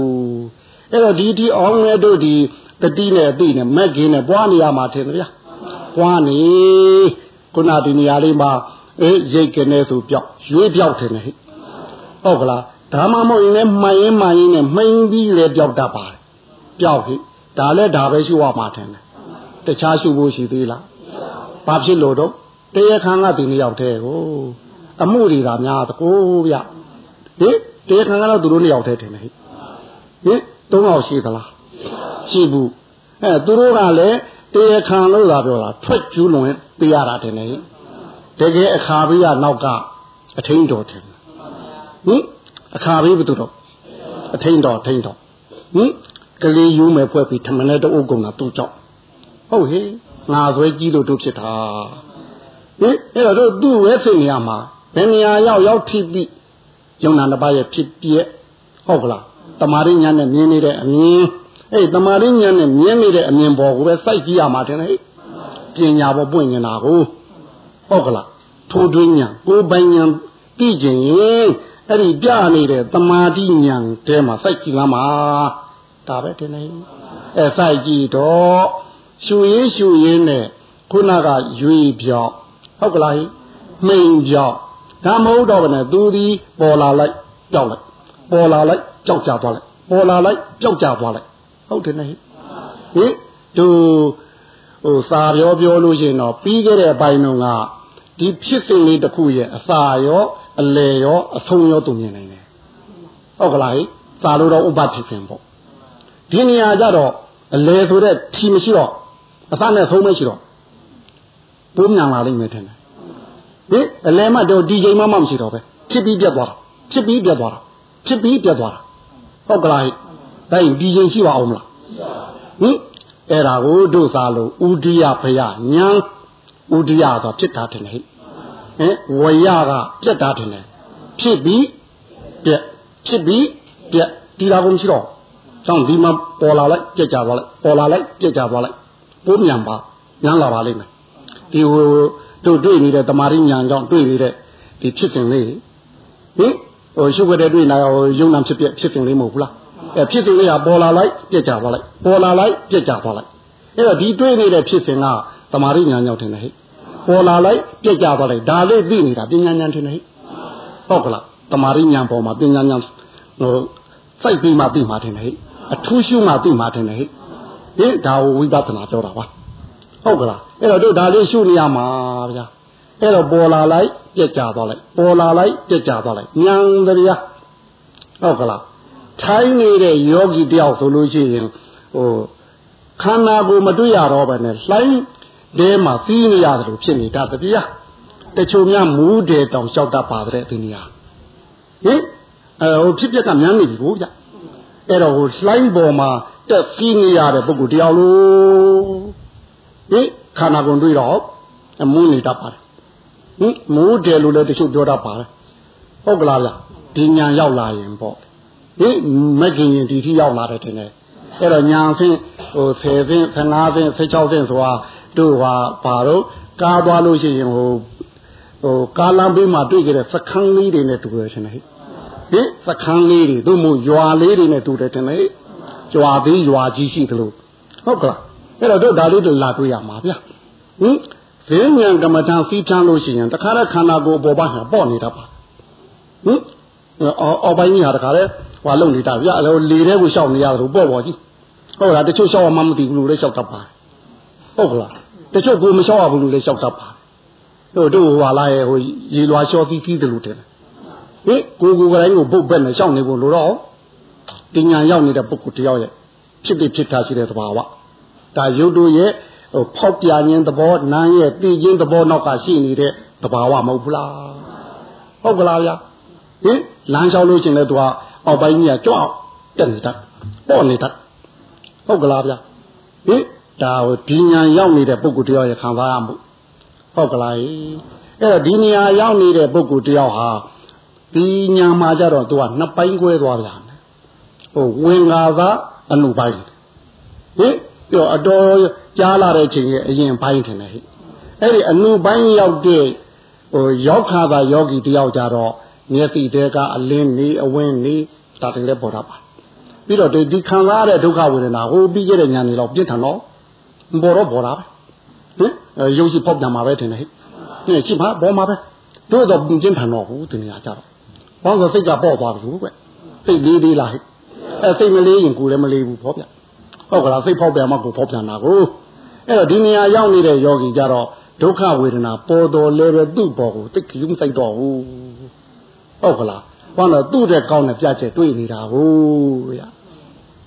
အဲ့တော့ဒီဒီအောင်မဲ့တို့ဒီတတိနဲ့အတိနဲ့မက်ကင်းနဲ့ပွားနေရမှာထင်တယ်ဗျာ ပွားနေခုနဒီနေရာလေးမှာအေးရိတ်ကနေဆိုပြောက်ရွေးပြောက်တယ်ဟဲ့ဟုတ်ကလားဒါမှမဟုတ်ရင်လည်းမှန်ရင်မှန်ရင်နဲ့မှိန်ပြီးလေပြောက်တတ်ပါတယ်ပြောက်ဟိဒါလည်းဒါပဲရှိရမှာထင်တယ်တခြားရှိဖို့ရှိသေးလားဘာဖြစ်လို့တော့တရားခံကဒီနှစ်ယောက်တည်းကိုအမှုတွေကများတကိုးဗျဟင်တရားခံကတော့သူတို့နှစ်ယောက်တည်းထင်တယ်ဟိဟင်သုံးယောက်ရှိသလားရှိဘူးအဲသူတို့ကလည်း တရားခံလို့သာပြောတာထွက်ကျူးလွန်ပေးရတာတင်တယ်တကယ်အခါပေးကနောက်ကအထင်းတော်တယ်ဟင်အခါပေးဘယ်သူတော့အထင်းတော်ထင်းတော်ဟင်ကလေးယူမယ်ဖွဲ့ပြီးထမနဲ့တအုပ်ကုန်တာသူ့ကြောင့်ဟုတ်ဟေးငါဆွဲကြီးလို့တို့ဖြစ်တာဟင်အဲ့တော့တို့သူ့ဝဲစိတ်နေရမှာဘယ်နေရာရောက်ရောက်ထိပြီးယုံနာတစ်ပါးရဲ့ဖြစ်ပြက်ဟုတ်ကလားတမာရညာနဲ့မြင်နေတဲ့အမြင် အဲ့တမာရညာနဲ့မြင်နေတဲ့အမြင်ပေါ်ကိုပဲစိုက်ကြည့်ရမှာတင်လေပညာပေါ်ပွင့်နေတာကိုဟုတ်ကလားထိုးတွင်းညာကိုယ်ပိုင်ညာသိကျင်ရင်အဲ့ဒီပြနေတဲ့တမာတိညာတဲမှာစိုက်ကြည့်လာမှာဒါပဲတင်လေအဲစိုက်ကြည့်တော့ရှူရင်းရှူရင်းနဲ့ခုနကရွေပြောက်ဟုတ်ကလားမိန်ပြောက်ဒါမဟုတ်တော့ဘဲနဲ့သူဒီပေါ်လာလိုက်ကြောက်လိုက်ပေါ်လာလိုက်ကြောက်ကြသွားလိုက်ပေါ်လာလိုက်ကြောက်ကြသွားလိုက် ဟုတ်တယ်နဲ့ဟင်သူဟိုစာပြောပြောလို့ရှိရင်တော့ပြီးခဲ့တဲ့အပိုင်းတော့ကဒီဖြစ်စဉ်လေးတစ်ခုရဲ့အစာရောအလေရောအဆုံးရောသူမြင်နိုင်တယ်ဟုတ်ကလားစာလို့တော့ဥပဖြစ်ခြင်းပေါ့ဒီနေရာကြတော့အလေဆိုတဲ့ထီမရှိတော့အစနဲ့ဆုံးမရှိတော့ပိုးမြန်လာလိမ့်မယ်ထင်တယ်ဟင်အလဲမတော့ဒီချိန်မှမှမရှိတော့ပဲဖြစ်ပြီးပြတ်သွားတာဖြစ်ပြီးပြတ်သွားတာဖြစ်ပြီးပြတ်သွားတာဟုတ်ကလားဒါ ရင်ဒီချိန်ရှိပါအောင်မလားဟင်အဲ့ဒါကိုတို့စားလို့ဥဒိယဖယညာဥဒိယဆိုဖြစ်တာတယ်ဟဲ့ဟင်ဝရကပြတ်တာတယ်ဖြစ်ပြီးပြက်ဖြစ်ပြီးပြက်ဒီလာကုန်ရှိတော့ကြောင့်ဒီမှာပေါ်လာလိုက်ပြက်ကြသွားလိုက်ပေါ်လာလိုက်ပြက်ကြသွားလိုက်ပိုးမြန်ပါညာလာပါလိမ့်မယ်ဒီဟိုတို့တွေ့နေတဲ့တမာရညာကြောင့်တွေ့နေတဲ့ဒီဖြစ်စဉ်လေးဟင်ဟိုရှုပ်ကြတဲ့တွေ့လာဟိုယုံနာဖြစ်ပြဖြစ်စဉ်လေးမဟုတ်ဘူးလားအဲ ဖြစ်စဉ်လေးကပေါ်လာလိုက်ပြက်ကြသွားလိုက်ပေါ်လာလိုက်ပြက်ကြသွားလိုက်အဲ့တော့ဒီတွေ့နေတဲ့ဖြစ်စဉ်ကတမာရညာကြောင့်ထင်တယ်ဟဲ့ပေါ်လာလိုက်ပြက်ကြသွားလိုက်ဒါလေးသိနေတာပညာဉာဏ်ထင်တယ်ဟဲ့ဟုတ်ကလားတမာရညာပေါ်မှာပညာဉာဏ်ဟိုစိုက်ပြီးမှသိမှထင်တယ်ဟဲ့အထူးရှုမှသိမှထင်တယ်ဟဲ့ဟင်ဒါကိုဝိပဿနာပြောတာပါဟုတ်ကလားအဲ့တော့တို့ဒါလေးရှုနေရမှာဗျာအဲ့တော့ပေါ်လာလိုက်ပြက်ကြသွားလိုက်ပေါ်လာလိုက်ပြက်ကြသွားလိုက်ဉာဏ်တရားဟုတ်ကလား ထိုင်းနေတဲ့ယောဂီတယောက်ဆိုလို့ရှိရင်ဟိုခန္ဓာကိုယ်မတွေ့ရတော့ဘဲနဲ့လှိုင်းတဲမှာသီးနေရတယ်လို့ဖြစ်နေတာတပြားတချို့များမူးတယ်တောင်လျှောက်တတ်ပါတဲ့ဒီနေရာဟင်အဲဟိုဖြစ်ပျက်ကမြန်းနေပြီကိုဗျအဲ့တော့ဟိုလှိုင်းပေါ်မှာတက်သီးနေရတဲ့ပုဂ္ဂိုလ်တယောက်လို့ဟင်ခန္ဓာကိုယ်တွေ့တော့အမူးနေတတ်ပါတယ်ဟင်မူးတယ်လို့လည်းတချို့ပြောတတ်ပါတယ်ဟုတ်ကလားဗျဒီညာရောက်လာရင်ပေါ့ ဟင်မကင်ရင်ဒီထိရောက်လာတယ်တင်တယ်အဲ့တော့ညာဆင်းဟို10ဆင်း15ဆင်း16ဆင်းဆိုတာတို့ဟာဘာတော့ကားသွားလို့ရှိရင်ဟိုဟိုကားလမ်းဘေးမှာတွေ့ကြတဲ့စခန်းလေးတွေနဲ့တူတယ်ရှင်ဟဲ့ဟင်စခန်းလေးတွေတို့မို့ရွာလေးတွေနဲ့တူတယ်တင်လေရွာသေးရွာကြီးရှိသလိုဟုတ်ကလားအဲ့တော့တို့ဒါလေးတို့လာတွေ့ရမှာဗျဟင်ဈဉ္ဉံကမ္မထံစီးထမ်းလို့ရှိရင်တခါတည်းခန္ဓာကိုယ်အပေါ်ပိုင်းဟာပေါ့နေတာပါဟင်အော်ပိုင်းကြီးဟာတခါတည်း ဟွာလုံနေတာဗျအဲ့လေထဲကိုရှောက်နေရတော့ပေါ့ပေါ့ကြီးဟုတ်လားတချို့ရှောက်မှမသိဘူးလို့လည်းရှောက်တတ်ပါဟုတ်ကလားတချို့ကိုမရှောက်ရဘူးလို့လည်းရှောက်တတ်ပါတို့တို့ဟွာလာရဲ့ဟိုရေလွာလျှော်သီးသီးတယ်လို့တယ်ဟင်ကိုကိုကတိုင်းကိုပုတ်ဘက်နဲ့ရှောက်နေဖို့လို့တော့တင်ညာရောက်နေတဲ့ပုဂ္ဂိုလ်တယောက်ရဲ့ဖြစ်ဖြစ်ဖြစ်ထားရှိတဲ့သဘာဝဒါရုပ်တို့ရဲ့ဟိုဖောက်ပြခြင်းသဘောနာရဲ့တည်ခြင်းသဘောနောက်ကရှိနေတဲ့သဘာဝမဟုတ်ဘူးလားဟုတ်ကလားဗျာဟင်လမ်းလျှောက်လို့ရှင်လဲသူက အောက်ပိုင်းကြီးကကြွအောင်တက်နေတတ်ပေါ့နေတတ်ဟုတ်ကလားဗျာဟင်ဒါဟိုဒီညာရောက်နေတဲ့ပုဂ္ဂိုလ်တယောက်ရဲ့ခံစားရမှုဟုတ်ကလားအဲ့တော့ဒီနေရာရောက်နေတဲ့ပုဂ္ဂိုလ်တယောက်ဟာဒီညာမှာကြတော့သူကနှစ်ပိုင်း꿰သွားပြန်တယ်ဟိုဝင်္ဂါသာအနုပိုင်းဟင်ပြောအတော်ကြားလာတဲ့ချိန်ရဲ့အရင်ပိုင်းထင်တယ်ဟိအဲ့ဒီအနုပိုင်းရောက်တဲ့ဟိုရောက်ခါသာယောဂီတယောက်ကြတော့ မျက်စိတဲကအလင်းနေအဝင်းနေဒါတည်းလည်းပေါ်တာပါပြီးတော့ဒီခံစားရတဲ့ဒုက္ခဝေဒနာဟိုပြီးခဲ့တဲ့ညာနေတော့ပြင်းထန်တော့ပေါ်တော့ပေါ်တာပဲဟင်ရုပ်ရှိပေါက်ပြန်มาပဲထင်တယ်ဟိဟင်ရှိပါပေါ်မှာပဲတို့တော့ပြင်းထန်တော့ဟိုတင်ရကြတော့ဘောင်းဆိုစိတ်ကပေါ့သွားပြီကွစိတ်လေးလေးလားဟိအဲစိတ်မလေးရင်ကိုယ်လည်းမလေးဘူးဖောဗျဟုတ်ကလားစိတ်ဖောက်ပြန်မှကိုဖောက်ပြန်တာကိုအဲ့တော့ဒီနေရာရောက်နေတဲ့ယောဂီကြတော့ဒုက္ခဝေဒနာပေါ်တော်လဲပဲသူ့ပေါ်ကိုတိတ်ကြီးမစိုက်တော့ဘူး ဟုတ်ကလားဘာလို့သူ့တဲ့ကောင်းတဲ့ပြချက်တွေ့နေတာဟုတ်ဗျ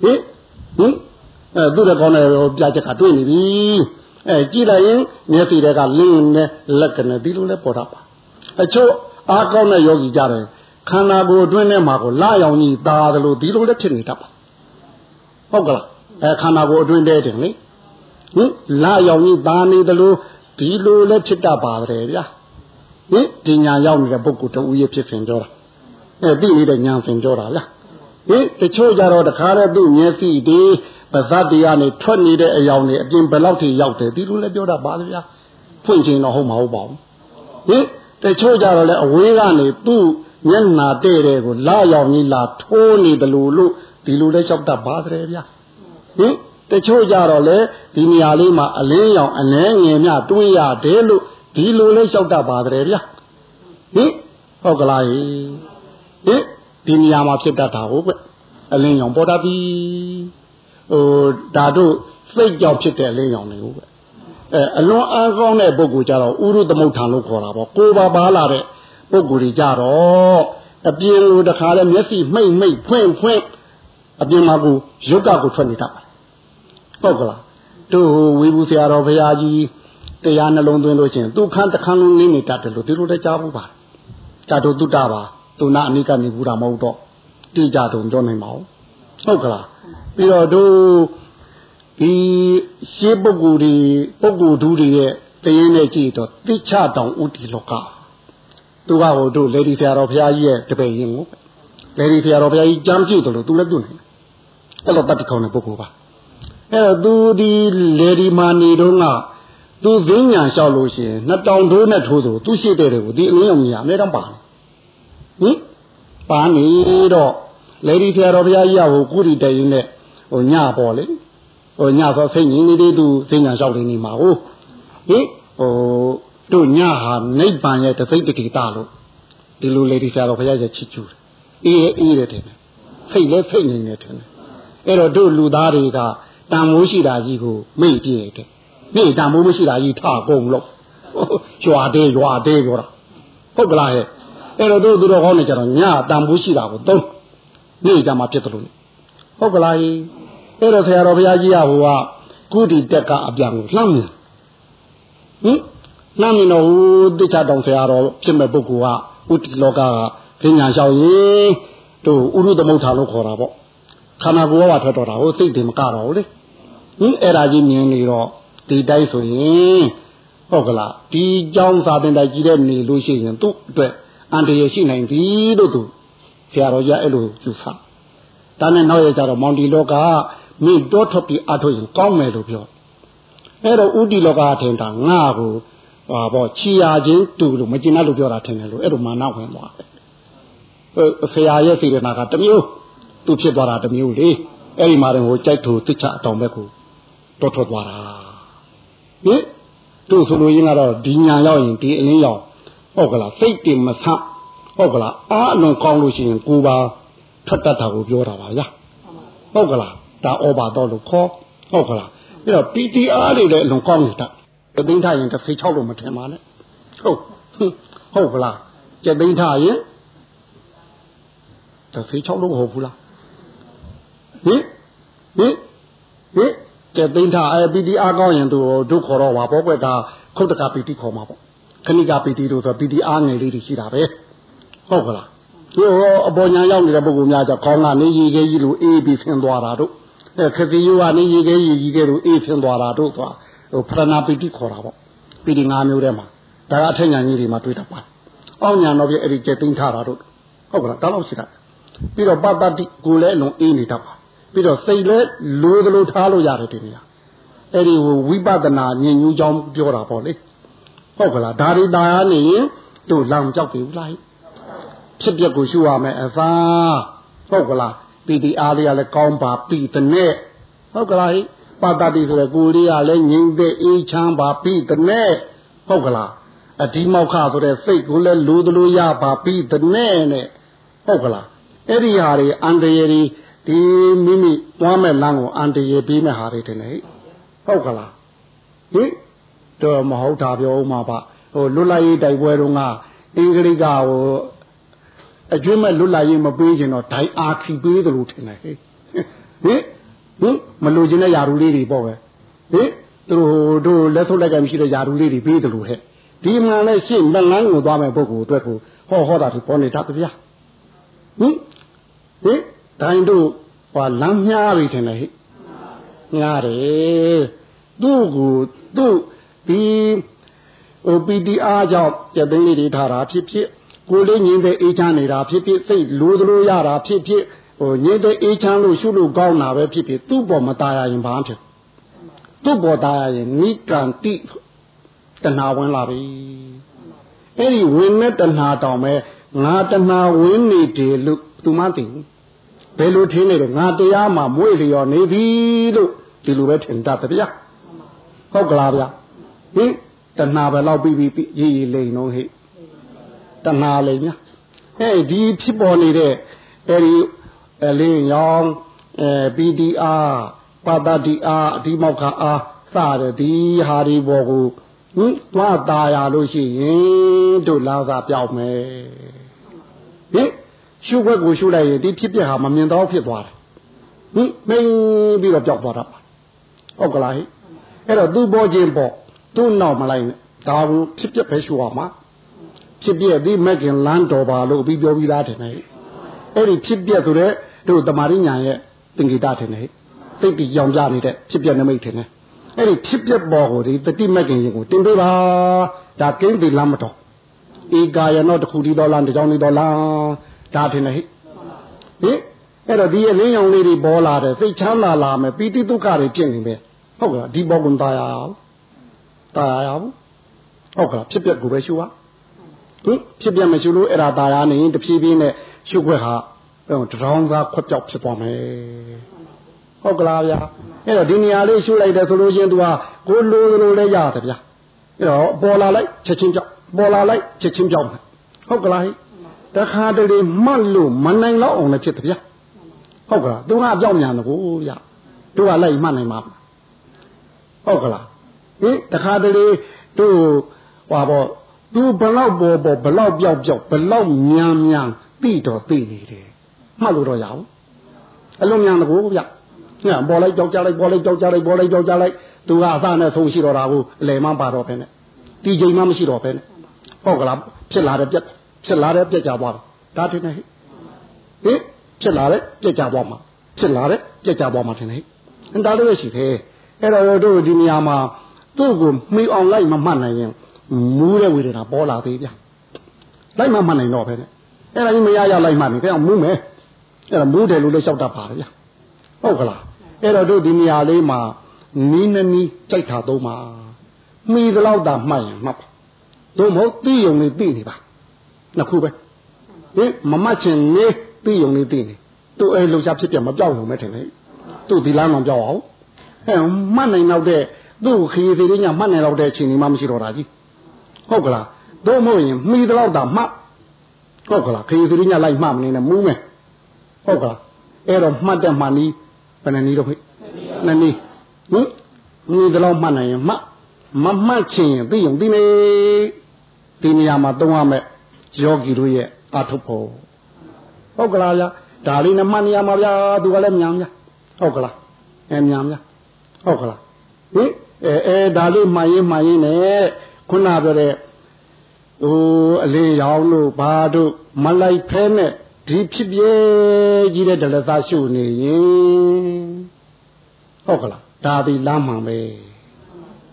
ဟင်ဟင်အဲသူ့တဲ့ကောင်းတဲ့ပြချက်ကတွေ့နေပြီအဲကြည့်လိုက်ရင်မျက်စိတွေကလင်းနေလက်ကနဲ့ဒီလိုလဲပေါ်တာပါအချို့အားကောင်းတဲ့ယောဂီကြတယ်ခန္ဓာကိုယ်အတွင်းထဲမှာကိုလာရောင်ကြီးသားတယ်လို့ဒီလိုလည်းဖြစ်နေတတ်ပါဟုတ်ကလားအဲခန္ဓာကိုယ်အတွင်းထဲတင်လေဟင်လာရောင်ကြီးသားနေတယ်လို့ဒီလိုလည်းဖြစ်တတ်ပါတယ်ဗျာ ဟင်ဒီညာရောက်နေတဲ့ပုဂ္ဂိုလ်တူရဲ့ဖြစ်ခင်ပြောတာအဲသိနေတဲ့ညာစင်ပြောတာလားဟင်တချို့ကြတော့တခါတည်းသူ့မျက်စိဒီပါဇတ်တရားနဲ့ထွက်နေတဲ့အယောင်တွေအပြင်ဘယ်လောက်ထိရောက်တယ်ဒီလိုလည်းပြောတတ်ပါဗျာဖွင့်ခြင်းတော့ဟုတ်မှာဟုတ်ပါဘူးဟင်တချို့ကြတော့လည်းအဝေးကနေသူ့မျက်နာတဲ့တဲ့ကိုလာရောက်ကြီးလာထိုးနေတယ်လို့လို့ဒီလိုလဲလျှောက်တတ်ပါတယ်ဗျာဟင်တချို့ကြတော့လေဒီနေရာလေးမှာအလင်းရောင်အနှဲငယ်မြတွေးရတယ်လို့ ဒီလိုလဲလျှောက်တတ်ပါတယ်ဗျာဟင်ဟုတ်ကလားဟင်ဒီနေရာမှာဖြစ်တတ်တာဟုတ်ကွအလင်းရောင်ပေါ်တတ်ပြီဟိုဒါတို့စိတ်ကြောင့်ဖြစ်တဲ့အလင်းရောင်တွေဟုတ်ကွအဲအလွန်အားကောင်းတဲ့ပုဂ္ဂိုလ်ကြတော့ဥရုသမုဋ္ဌာန်လို့ခေါ်တာပေါ့ကိုယ်ပါပါလာတဲ့ပုဂ္ဂိုလ်တွေကြတော့အပြင်လိုတခါလဲမျက်စိမှိတ်မှိတ်ဖွင့်ဖွင့်အပြင်မှာကိုရုပ်ကကိုထွက်နေတတ်ပါဟုတ်ကလားတို့ဝေဘူးဆရာတော်ဘုရားကြီး တရားနှလုံးသွင်းလို့ချင်းသူခန်းတခန်းလုံးနေနေတတ်တယ်လို့ဒီလိုတကြားဘူးပါဇာတုတုတ္တပါသူနာအနိကနေဘူးတာမဟုတ်တော့တိကြတုံပြောနိုင်ပါဦးဟုတ်ကလားပြီးတော့တို့ဒီရှေးပုဂ္ဂိုလ်တွေပုဂ္ဂိုလ်သူတွေရဲ့တရင်နဲ့ကြည့်တော့တိချတောင်ဥတီလောကသူကဟိုတို့လေဒီဆရာတော်ဘုရားကြီးရဲ့တပည့်ရင်ကိုလေဒီဆရာတော်ဘုရားကြီးကြမ်းကြည့်တယ်လို့သူလည်းပြုနေအဲ့လိုတတ်တခေါင်းတဲ့ပုဂ္ဂိုလ်ပါအဲ့တော့သူဒီလေဒီမာနေတော့က သူဈဉ္ညာလျှောက်လို့ရှိရင်နှစ်တောင်ထိုးနဲ့ထိုးဆိုသူရှိတဲ့တွေကိုဒီအလင်းရောင်ကြီးအများတော့ပါဟင်ပါနေတော့လေဒီဆရာတော်ဘုရားကြီးကဟိုကုရီတရင်နဲ့ဟိုညပေါ်လေဟိုညဆိုစိတ်ငြင်းနေသေးသူဈဉ္ညာလျှောက်နေမှာဟုတ်ဟင်ဟိုတို့ညဟာနိဗ္ဗာန်ရဲ့တသိတ္တိတာလို့ဒီလိုလေဒီဆရာတော်ဘုရားရဲ့ချစ်ကျူတယ်အေးအေးတယ်တယ်ဖိတ်လဲဖိတ်နေတယ်တယ်အဲ့တော့တို့လူသားတွေကတန်မိုးရှိတာကြီးကိုမေ့ပြည့်တယ် မေ့တန်မိုးမရှိတာကြီးထကုန်လို့ရွာသေးရွာသေးပြောတာဟုတ်ကလားဟဲ့အဲ့တော့တို့သူတော်ကောင်းနေကြတော့ညတန်မိုးရှိတာကိုသုံးမေ့ကြမှာဖြစ်တယ်လို့ဟုတ်ကလားအဲ့တော့ဆရာတော်ဘုရားကြီးကဟိုကကုတီတက်ကအပြန်ကိုလှမ်းမြင်ဟင်လှမ်းမြင်တော့ဟိုတိချတောင်ဆရာတော်ဖြစ်မဲ့ပုဂ္ဂိုလ်ကဥတီလောကကပညာလျှောက်ရင်တို့ဥရုသမုဋ္ဌာလို့ခေါ်တာပေါ့ခန္ဓာကိုယ်ကထွက်တော့တာဟိုစိတ်တွေမကတော့လေဟင်အဲ့ဒါကြီးမြင်နေတော့ ဒီတိုက်ဆိုရင်ဟုတ်ကလားဒီကြောင်းစာပင်တိုက်ကြီးတဲ့နေလို့ရှိရင်သူ့အတွက်အန္တရာယ်ရှိနိုင်ပြီလို့သူဆရာတော်ကြီးအဲ့လိုယူဆဒါနဲ့နောက်ရကြတော့မောင်တီလောကမင်းတောထွက်ပြီးအထုတ်ရင်ကောင်းမယ်လို့ပြောအဲ့တော့ဥတီလောကထင်တာငါ့ကိုဟာပေါ့ချီရချင်းတူလို့မကျင်တ်လို့ပြောတာထင်တယ်လို့အဲ့လိုမာနဝင်သွားတယ်ဆရာရဲ့စေတနာကတမျိုးသူဖြစ်သွားတာတမျိုးလေအဲ့ဒီမှာတော့ဟိုကြိုက်ထူတစ်ချအတောင်ဘက်ကိုတော်ထွက်သွားတာ ဟင်တို့ဆိုလို့ရင်းကတော့ဒီညာရောက်ရင်ဒီအလင်းရောက်ဟုတ်ကလားစိတ်တင်မဆန့်ဟုတ်ကလားအားအလွန်ကောင်းလို့ရှိရင်ကိုပါထွက်တတ်တာကိုပြောတာပါဗျာဟုတ်ကလားဒါဩဘာတော်လို့ခေါ်ဟုတ်ကလားအဲ့တော့ PTR တွေလည်းအလွန်ကောင်းနေတာတသိန်းထားရင်တစ်စိတ်6လို့မထင်ပါနဲ့ဟုတ်ဟုတ်ကလားကျသိန်းထားရင်တစ်စိတ်6လို့မဟုတ်ဘူးလားဟင်ဟင်ဟင် ကျသိန်းထားအဲ PTR ကောင်းရင်သူတို့ခေါ်တော့ပါပေါ့ကွဒါခုတ်တက PT ခေါ်မှာပေါ့ခဏိက PT တို့ဆို PTR ငယ်လေးတွေရှိတာပဲဟုတ်ကလားသူအပေါ်ညာရောက်နေတဲ့ပုဂ္ဂိုလ်များကြောင့်ခေါင်းကနေရေခဲကြီးလိုအေးပြီးဆင်းသွားတာတို့အဲခတိယောကနေရေခဲကြီးကြီးကဲလိုအေးဆင်းသွားတာတို့သွားဟိုဖရဏပိတိခေါ်တာပေါ့ပိတိ၅မျိုးထဲမှာဒါကအထက်ညာကြီးတွေမှာတွေ့တတ်ပါအောက်ညာတော့ပြအဲ့ဒီကျက်သိမ်းထားတာတို့ဟုတ်ကလားဒါတော့ရှိတာပြီးတော့ပတ္တတိကိုလည်းအလုံးအေးနေတတ်ပါ ပြီးတော့စိတ်လည်းလိုသလိုထားလို့ရတယ်ဒီနေရာအဲ့ဒီဝိပဿနာဉာဏ်ညူးကြောင်းပြောတာပေါ့လေဟုတ်ကလားဒါရီတာရနေရင်တို့လောင်ကြောက်ပြီလားဖြစ်ပျက်ကိုရှုရမယ်အသာဟုတ်ကလားပီတိအားလေးကလည်းကောင်းပါပြီတဲ့နဲ့ဟုတ်ကလားပါတတိဆိုရယ်ကိုလေးကလည်းငြိမ့်တဲ့အေးချမ်းပါပြီတဲ့နဲ့ဟုတ်ကလားအဒီမောက်ခဆိုတဲ့စိတ်ကိုလည်းလူသလိုရပါပြီတဲ့နဲ့နဲ့ဟုတ်ကလားအဲ့ဒီဟာတွေအန္တရာယ်တွေ ဒီမိမိသွားမဲ့လမ်းကိုအန္တရာယ်ပြီးမဲ့ဟာတွေတင်နေဟုတ်ကလားဟင်တော့မဟုတ်တာပြောဦးမှာပါဟိုလွတ်လပ်ရေးတိုက်ပွဲတုန်းကအင်္ဂလိပ်ကဟိုအကျွမ်းမဲ့လွတ်လပ်ရေးမပေးချင်တော့ဒိုင်အာခီပေးတယ်လို့ထင်တယ်ဟင်ဟင်ဟင်မလိုချင်တဲ့ယာရူလေးတွေပေါ့ပဲဟင်သူတို့လက်ဆုပ်လိုက်ကမရှိတဲ့ယာရူလေးတွေပေးတယ်လို့ဟဲ့ဒီမှန်လဲရှင်းလက်လန်းကိုသွားမဲ့ပုဂ္ဂိုလ်အတွက်ကိုဟောဟောတာဒီပေါ်နေတာဗျာဟင်ဟင် ဒိုင်တို့ဟောလမ်းမြားပြီထင်တယ်ဟဲ့ငားတယ်သူ့ကိုသူ့ဒီဟို PTR ကြောင့်ပြသိန်းလေးတွေထားတာဖြစ်ဖြစ်ကိုလေးငင်းတဲ့အေးချမ်းနေတာဖြစ်ဖြစ်စိတ်လိုသလိုရတာဖြစ်ဖြစ်ဟိုငင်းတဲ့အေးချမ်းလို့ရှုလို့ကောင်းတာပဲဖြစ်ဖြစ်သူ့ပေါ်မตายရင်ဘာဖြစ်သူ့ပေါ်ตายရင်နိကံတိတဏှာဝင်လာပြီအဲ့ဒီဝင်တဲ့တဏှာတောင်ပဲငါတဏှာဝင်နေတယ်လို့သူမသိဘူး ဘယ်လိုထင်းနေတော့ငါတရားမှမွေ့လျော်နေပြီလို့ဒီလိုပဲထင်တတ်တယ်ဗျာဟုတ်ကလားဗျာဟင်တဏှာပဲလောက်ပြီးပြီးရေးရေးလိမ့်တော့ဟိတဏှာလိမ့်ညာအဲဒီဖြစ်ပေါ်နေတဲ့အဲဒီအလင်းရောင်အဲ PDR ပါတတိအားအဒီမောက္ခအားစတဲ့ဒီဟာဒီဘောကိုဟင်သွားตาရလို့ရှိရင်တို့လာစားပြောက်မယ်ဟင် ရှုခွက်ကိုရှုလိုက်ရင်ဒီဖြစ်ပြဟာမမြင်တော့ဖြစ်သွားတယ်ဟင်မင်းပြီးတော့ပြောက်သွားတာပါဟုတ်ကလားဟိအဲ့တော့သူ့ပေါ်ခြင်းပေါ့သူ့နောက်မလိုက်နဲ့ဒါကိုဖြစ်ပြပဲရှုရမှာဖြစ်ပြဒီမက်ကင်လန်းတော်ပါလို့ပြီးပြောပြီးသားတယ်နဲ့အဲ့ဒီဖြစ်ပြဆိုတဲ့တို့တမာရိညာရဲ့သင်္ကေတတယ်နဲ့သိပြီးကြောင်ကြနေတဲ့ဖြစ်ပြနမိတ်တယ်နဲ့အဲ့ဒီဖြစ်ပြပေါ်ကိုဒီတတိမက်ကင်ရင်ကိုတင်ပေးပါဒါကိန်းဒီလမ်းမတော်ဧကာယနောတခုဒီတော်လားတကြောင်ဒီတော်လား ဒါတယ်နဲ့ဟိဟိအဲ့တော့ဒီရဲ့လင်းရောင်လေးတွေပေါ်လာတယ်စိတ်ချမ်းသာလာမယ်ပီတိဒုက္ခတွေဖြစ်နေပဲဟုတ်ကဲ့ဒီဘောကွန်သားရအောင်ตายရဘူးဟုတ်ကဲ့ဖြစ်ပျက်ကိုပဲရှုရဟင်ဖြစ်ပျက်မရှုလို့အဲ့ဒါตายရနေရင်တဖြည်းဖြည်းနဲ့ရှုခွက်ဟာတရောင်းသားခွက်ပြောက်ဖြစ်သွားမယ်ဟုတ်ကလားဗျာအဲ့တော့ဒီနေရာလေးရှုလိုက်တယ်ဆိုလို့ချင်းသူကကိုလိုလိုလဲရတယ်ဗျာအဲ့တော့ပေါ်လာလိုက်ချက်ချင်းပြောက်ပေါ်လာလိုက်ချက်ချင်းပြောက်မယ်ဟုတ်ကလားဟိ တခါတလေမှတ်လို့မနိုင်တော့အောင်လည်းဖြစ်တယ်ဗျာဟုတ်ကလားသူကပြောက်မြန်တယ်ကိုဗျာသူကလိုက်မှတ်နိုင်မှာဟုတ်ကလားဟင်တခါတလေတို့ဟွာပေါ့သူဘလောက်ပေါ်ပေါ်ဘလောက်ပြောက်ပြောက်ဘလောက်မြန်မြန်သိတော့သိနေတယ်မှတ်လို့တော့ရအောင်အလုံးမြန်တကူဗျညပေါ်လိုက်ကြောက်ကြလိုက်ပေါ်လိုက်ကြောက်ကြလိုက်ပေါ်လိုက်ကြောက်ကြလိုက်သူကအစနဲ့ဆုံးရှိတော့တာကိုအလယ်မှပါတော့ပဲနဲ့ဒီချိန်မှမရှိတော့ပဲနဲ့ဟုတ်ကလားဖြစ်လာတဲ့ပြက် ဖြစ်လာတဲ့ပြက်ကြသွားတယ်ဒါထင်တယ်ဟိဟင်ဖြစ်လာတဲ့ပြက်ကြသွားမှာဖြစ်လာတဲ့ပြက်ကြသွားမှာထင်တယ်ဟိဒါလေးရှိသေးအဲ့တော့တို့ဒီနေရာမှာသူ့ကိုမှီအောင်လိုက်မမှတ်နိုင်ရင်မူးတဲ့ဝေဒနာပေါ်လာသေးဗျလိုက်မမှတ်နိုင်တော့ပဲနဲ့အဲ့ဒါကြီးမရရလိုက်မှတ်နေကြအောင်မူးမယ်အဲ့ဒါမူးတယ်လို့လည်းလျှောက်တတ်ပါဗျဟုတ်ကလားအဲ့တော့တို့ဒီနေရာလေးမှာနီးနနီးကြိုက်တာသုံးပါမှီသလောက်သာမှတ်ရင်မှတ်ပါတို့မဟုတ်သိယုံလေးသိနေပါ နှစ်ခုပဲဟင်မမှတ်ချင်နေသိယုံလေးသိနေသူ့အဲလှုပ်ရှားဖြစ်ပြမပြောက်လို့မဲထင်လေသူ့ဒီလားမပြောက်အောင်အဲမှတ်နိုင်တော့တဲ့သူ့ခရီးစီလေးညမှတ်နိုင်တော့တဲ့အချိန်ဒီမှမရှိတော့တာကြီးဟုတ်ကလားတို့မဟုတ်ရင်မှီတော့တာမှတ်ဟုတ်ကလားခရီးစီလေးညလိုက်မှတ်မနေနဲ့မူးမယ်ဟုတ်ကလားအဲ့တော့မှတ်တဲ့မှနီးဘယ်နှနည်းတော့ဖိနှစ်နည်းဟင်မှီတော့မှတ်နိုင်ရင်မှတ်မမှတ်ချင်ရင်သိရင်သိနေဒီနေရာမှာသုံးရမယ် ယောဂီတို့ရဲ့အထုပ်ဖို့ဟုတ်ကလားဗျာဒါလေးနဲ့မှတ်နေရမှာဗျာသူကလည်းမြန်ဗျာဟုတ်ကလားအဲမြန်ဗျာဟုတ်ကလားဟင်အဲအဲဒါလေးမှန်ရင်မှန်ရင်နဲ့ခုနပြောတဲ့ဟိုအလေးရောင်လို့ဘာတို့မလိုက်ဖဲနဲ့ဒီဖြစ်ပြဲကြီးတဲ့ဒလသရှုနေရင်ဟုတ်ကလားဒါဒီလမ်းမှန်ပဲ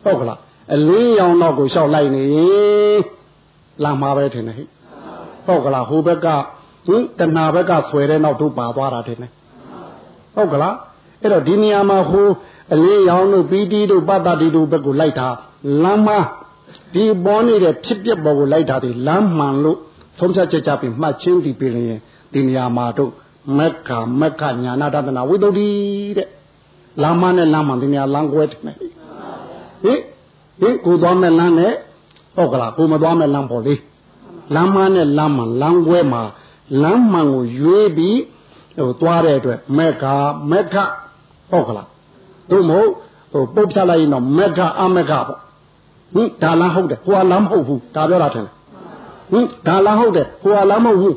ဟုတ်ကလားအလေးရောင်တော့ကိုလျှောက်လိုက်နေရင်လမ်းမှာပဲထင်တယ်ဟိ ဟုတ်ကလားဟိုဘက်ကဟင်တဏှာဘက်ကဆွဲတဲ့နောက်တို့ပါသွားတာထင်တယ်ဟုတ်ကလားအဲ့တော့ဒီနေရာမှာဟိုအလေးရောင်တို့ပီတိတို့ပတ္တတိတို့ဘက်ကိုလိုက်တာလမ်းမဒီပေါ်နေတဲ့ဖြစ်ပျက်ပေါ်ကိုလိုက်တာဒီလမ်းမှန်လို့သုံးဖြတ်ချက်ကြပြီးမှတ်ချင်းဒီပြင်ရင်ဒီနေရာမှာတို့မက္ခမက္ခညာနာတဒနာဝိသုဒ္ဓိတဲ့လမ်းမနဲ့လမ်းမှန်ဒီနေရာလမ်းကွဲတယ်ဟင်ဟင်ကိုသွားမဲ့လမ်းနဲ့ဟုတ်ကလားကိုမသွားမဲ့လမ်းပေါ်လေ လမ်းမနဲ့လမ်းမှန်လမ်းကွဲမှာလမ်းမှန်ကိုရွေးပြီးဟိုသွားတဲ့အတွက်မက္ခမက္ခဟုတ်ကလားတို့မဟုတ်ဟိုပုတ်ဖြတ်လိုက်ရင်တော့မက္ခအမက္ခပေါ့ဟင်ဒါလားဟုတ်တယ်ဟိုကလားမဟုတ်ဘူးဒါပြောတာထင်တယ်ဟင်ဒါလားဟုတ်တယ်ဟိုကလားမဟုတ်ဘူး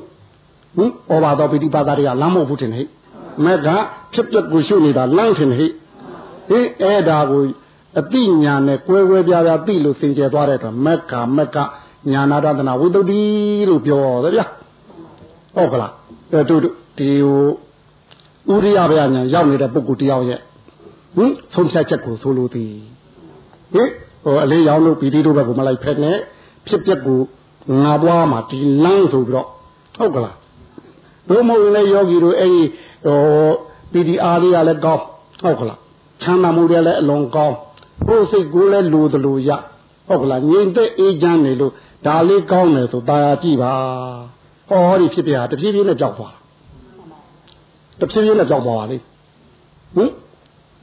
ဟင်ဩဘာတော်ပိဋိပါဒတွေကလမ်းမဟုတ်ဘူးထင်တယ်မက္ခဖြစ်ပျက်ကိုရှုနေတာလမ်းထင်တယ်ဟင်အဲ့ဒါကိုအတိညာနဲ့ကွဲကွဲပြားပြားသိလို့သင်ကျဲသွားတဲ့အတွက်မက္ခမက္ခ ညာနာတနာဝိတ္တိလို့ပြောတယ်ဗျာဟုတ်ကလားအဲတို့ဒီဟိုဥရိယဗျာညာရောက်နေတဲ့ပုဂ္ဂိုလ်တယောက်ရဲ့ဟင်ဆုံးဖြတ်ချက်ကိုဆိုလိုသည်ဟင်ဟိုအလေးရောင်းလို့ပီတိတို့ဘက်ကိုမလိုက်ဖက်နဲ့ဖြစ်ပျက်ကိုငါပွားမှာဒီလမ်းဆိုပြီးတော့ဟုတ်ကလားဘုမဟုတ်ရင်လည်းယောဂီတို့အဲ့ဒီဟိုပီတိအားလေးကလည်းကောင်းဟုတ်ကလားချမ်းသာမှုတွေလည်းအလွန်ကောင်းကိုယ်စိတ်ကိုလည်းလိုသလိုရဟုတ်ကလားငြိမ်သက်အေးချမ်းနေလို့ ဒါလေးကောင်းတယ်ဆိုတာယာကြည့်ပါဟောဒီဖြစ်ပြတဖြည်းဖြည်းနဲ့ကြောက်သွားတဖြည်းဖြည်းနဲ့ကြောက်သွားပါလိမ့်ဟင်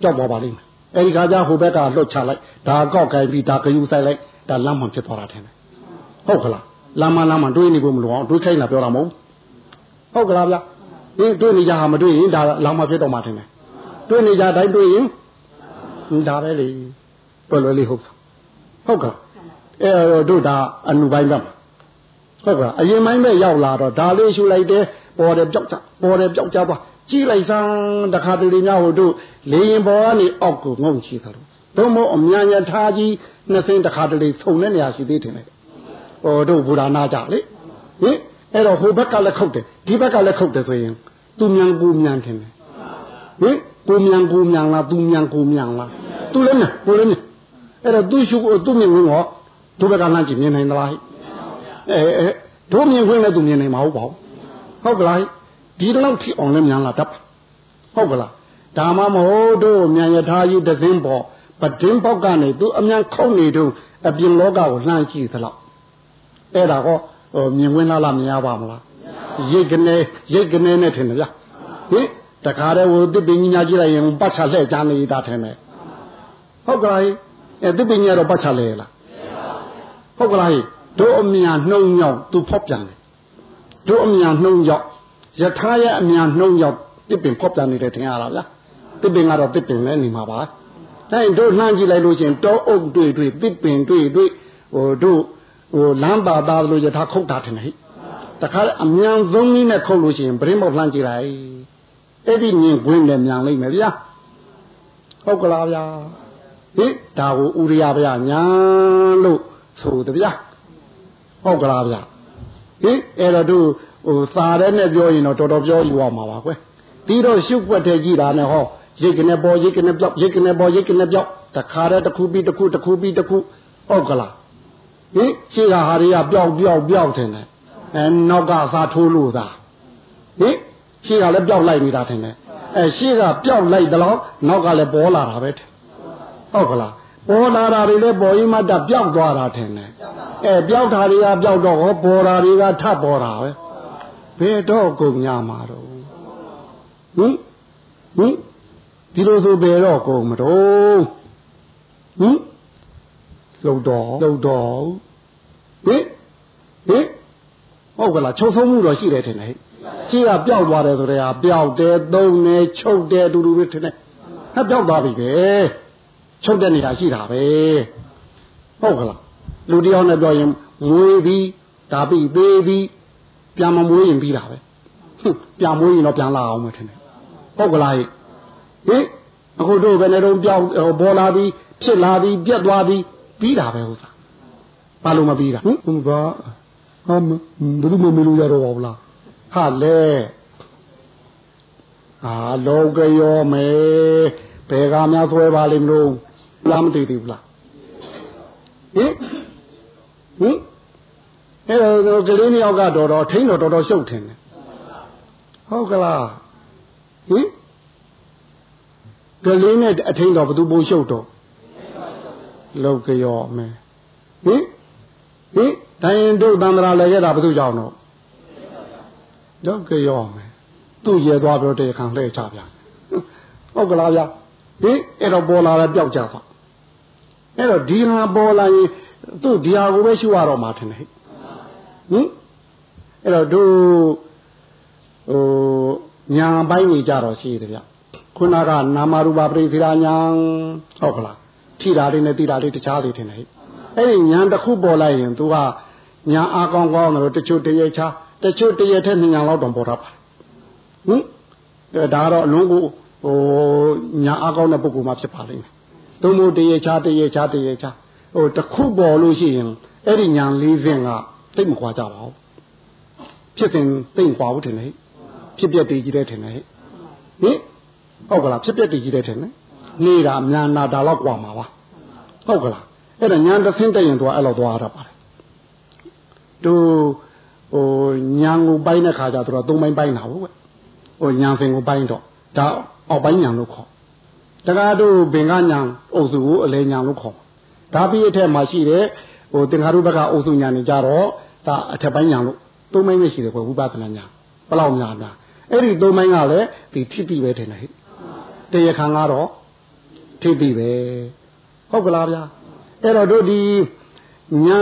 ကြောက်သွားပါလိမ့်မယ်အဲဒီခါကျဟိုဘက်ကလွတ်ချလိုက်ဒါကောက်ကိုင်ပြီးဒါကယူဆိုင်လိုက်ဒါလမ်းမှဖြစ်သွားတာထင်တယ်ဟုတ်ကလားလမ်းမလမ်းမတွေးနေဖို့မလိုအောင်တွေးခိုင်းတာပြောတာမဟုတ်ဟုတ်ကလားဗျဒီတွေးနေကြဟာမတွေးရင်ဒါလမ်းမဖြစ်တော့မှထင်တယ်တွေးနေကြတိုင်းတွေးရင်ဒါပဲလေပွယ်လွယ်လေးဟုတ်ဟုတ်ကလား အဲတို့ဒါအနုပိုင်းပဲဟုတ်ကလားအရင်ပိုင်းပဲရောက်လာတော့ဒါလေးရှုလိုက်တယ်ပေါ်တယ်ပြောက်ကြပေါ်တယ်ပြောက်ကြသွားကြည့်လိုက်စမ်းတခါတလေများဟိုတို့လေရင်ပေါ်ကနေအောက်ကိုငုံချီသလိုသို့မဟုတ်အမြန်ရထားကြီးနှစ်စင်းတခါတလေဆုံတဲ့နေရာရှိသေးတယ်လေဟိုတို့ဘူရာနာကြလေဟင်အဲ့တော့ဟိုဘက်ကလည်းခုတ်တယ်ဒီဘက်ကလည်းခုတ်တယ်ဆိုရင်သူမြန်ကူမြန်ထင်တယ်ဟင်ကိုမြန်ကိုမြန်လားသူမြန်ကိုမြန်လားသူလည်းမြန်ကိုလည်းမြန်အဲ့တော့သူရှုသူမြင်ဝင်တော့ ဒုဘကလမ်းကြည့်မြင်နိုင်သလားအဲအဲတို့မြင်ခွင့်လည်းသူမြင်နိုင်မှာဟုတ်ပါဘူးဟုတ်ကလားဒီလောက်ထိအောင်လည်းမြန်လာတတ်ဟုတ်ကလားဒါမှမဟုတ်တို့မြန်ရထားကြီးတသိန်းပေါ်ပဒင်းပေါက်ကနေသူအမြန်ခုတ်နေတော့အပြင်လောကကိုလှမ်းကြည့်သလောက်အဲ့ဒါကောဟိုမြင်ဝင်လာလားမရပါမလားရိတ်ကနေရိတ်ကနေနဲ့ထင်တယ်ဗျဟင်တခါတည်းဟိုတစ်ပင်ကြီးညာကြည့်လိုက်ရင်ပတ်ချလှဲ့ကြနေတာထင်တယ်ဟုတ်ကဲ့အဲတစ်ပင်ကြီးကတော့ပတ်ချလဲလား ဟုတ်ကလားတို့အမြန်နှုံရောက်သူဖောက်ပြန်တယ်တို့အမြန်နှုံရောက်ယထာရဲ့အမြန်နှုံရောက်တစ်ပင်ဖောက်ပြန်နေတယ်ထင်ရတာဗျာတစ်ပင်ကတော့တစ်ပင်လဲနေမှာပါအဲတို့နှမ်းကြည့်လိုက်လို့ရှင်တောအုပ်တွေ့တွေ့တစ်ပင်တွေ့တွေ့ဟိုတို့ဟိုလမ်းပါသားလို့ယထာခုတ်တာထင်တယ်ဟိတခါအမြန်ဆုံးနည်းနဲ့ခုတ်လို့ရှိရင်ပရင်းမောက်လှမ်းကြည့်လိုက်အဲ့ဒီမြင်ခွင်းနဲ့မြန်လိမ့်မယ်ဗျာဟုတ်ကလားဗျာဟိဒါကိုဥရိယဗျာညာလို့ ဆိုတဗျာဟုတ်ကလားဗျာဟိအဲ့တော့တို့ဟိုစာရဲနဲ့ပြောရင်တော့တော်တော်ပြောယူရမှာပါကွယ်ပြီးတော့ရှုပ်ွက်တဲ့ကြည့်တာနဲ့ဟောရိတ်ကနေပေါ်ရိတ်ကနေပြောက်ရိတ်ကနေပေါ်ရိတ်ကနေပြောက်တခါတည်းတစ်ခုပြီးတစ်ခုတစ်ခုပြီးတစ်ခုဟုတ်ကလားဟိရှေ့ကဟာတွေကပျောက်ပျောက်ပျောက်တယ်နဲ့အဲနောက်ကစားထိုးလို့သာဟိရှေ့ကလည်းပျောက်လိုက်နေတာထင်တယ်အဲရှေ့ကပျောက်လိုက်တော့နောက်ကလည်းပေါ်လာတာပဲဟုတ်ကလား ပေါ်လာတာတွေလည်းပေါ်ရင်မှတပျောက်သွားတာထင်တယ်အဲပျောက်တာတွေကပျောက်တော့ဟောပေါ်တာတွေကထပ်ပေါ်တာပဲဘယ်တော့ကုန်ညမှာတော့ဟင်ဟင်ဒီလိုဆိုဘယ်တော့ကုန်မတော့ဟင်လုံတော်လုံတော်ဟင်ဟင်ဟုတ်ကလားချုပ်ဆုံးမှုတော့ရှိတယ်ထင်တယ်ရှိကပျောက်သွားတယ်ဆိုတဲ့ဟာပျောက်တယ်သုံးတယ်ချုပ်တယ်အတူတူပဲထင်တယ်ဟဲ့ပျောက်သွားပြီပဲ ချုပ်တဲ့နေရာရှိတာပဲဟုတ်ကလားလူတယောက်နဲ့ပြောရင်မွေးပြီးဒါပြီးသေးပြီးပြန်မမွေးရင်ပြီးတာပဲပြန်မွေးရင်တော့ပြန်လာအောင်မထင်နဲ့ဟုတ်ကလားဟိအခုတို့ဘယ်နဲ့တော့ပြောင်းပေါ်လာပြီးဖြစ်လာပြီးပြက်သွားပြီးပြီးတာပဲဟုတ်သားဘာလို့မပြီးတာဟင်ဘာဟာမဘယ်သူမှမလို့ရတော့ပါဘူးလားဟာလေအာလောကရောမေဘယ်ကများဆွဲပါလိမ့်မလို့ လားမသိသေးဘူးလားဟင်ဟင်အဲ့တော့ကလေးနှစ်ယောက်ကတော်တော်ထိန်းတော်တော်တော်ရှုပ်ထင်တယ်ဟုတ်ကလားဟင်ဟကလေးနဲ့အထိန်တော့ဘသူပိုးရှုပ်တော့လောက်ကြောမယ်ဟင်ဟင်တိုင်းတို့တန္တရာလည်းရတာဘသူကြောင့်တော့လောက်ကြောမယ်သူ့ရဲသွားပြောတဲ့ခံလှည့်ချဗျာဟုတ်ကလားဗျာဟင်အဲ့တော့ပေါ်လာတယ်ပျောက်ကြပါ အဲ့တော့ဒီဟာပေါ်လာရင်သူ့ဒီဟာကိုပဲရှုရတော့မှာထင်တယ်ဟင်အဲ့တော့တို့ဟိုညာပိုင်းကြီးကြတော့ရှိတယ်ဗျခုနကနာမရူပပရိသေရာညာဟုတ်ကလားထိတာလေးနဲ့တိတာလေးတခြားလေးထင်တယ်ဟဲ့အဲ့ဒီညာတစ်ခုပေါ်လိုက်ရင် तू ကညာအကောင်းကောင်းတယ်တချို့တရေချာတချို့တရေထက်ညာလောက်တော့ပေါ်တော့ပါဟင်ဒါတော့အလုံးကိုဟိုညာအကောင်းတဲ့ပုဂ္ဂိုလ်မှဖြစ်ပါလိမ့်မယ် သို့မဟုတ်တရေချားတရေချားတရေချားဟိုတစ်ခုပေါ်လို့ရှိရင်အဲ့ဒီညာ၄ဆင့်ကသိမခွာကြပါဘူးဖြစ်စဉ်သိမခွာဘူးထင်တယ်ဖြစ်ပြက်တည်ကြီးတယ်ထင်တယ်ဟင်ဟုတ်ကလားဖြစ်ပြက်တည်ကြီးတယ်ထင်တယ်နေတာမြန်နာဒါတော့ကွာမှာပါဟုတ်ကလားအဲ့ဒါညာတစ်ဆင့်တက်ရင်တော့အဲ့လိုသွားရတာပါတယ်သူဟိုညာကိုပိုင်းတဲ့ခါကျတော့သုံးပိုင်းပိုင်းတာပေါ့ဟိုညာစဉ်ကိုပိုင်းတော့ဒါအောက်ပိုင်းညာလို့ခေါ် တကားတို့ဘင်ကညာအုပ်စုကိုအလဲညာလို့ခေါ်ဒါပြီးအထက်မှာရှိတဲ့ဟိုတင်္ခါရုဘက်ကအုပ်စုညာနေကြတော့ဒါအထက်ပိုင်းညာလို့သုံးပိုင်းပဲရှိတယ်ကွယ်ဝိပဿနာညာဘယ်လောက်ညာညာအဲ့ဒီသုံးပိုင်းကလည်းဒီဖြစ်ပြီးပဲထင်တယ်ဟဲ့တရားခံကတော့ဖြစ်ပြီးပဲဟုတ်ကလားဗျာအဲ့တော့တို့ဒီညာ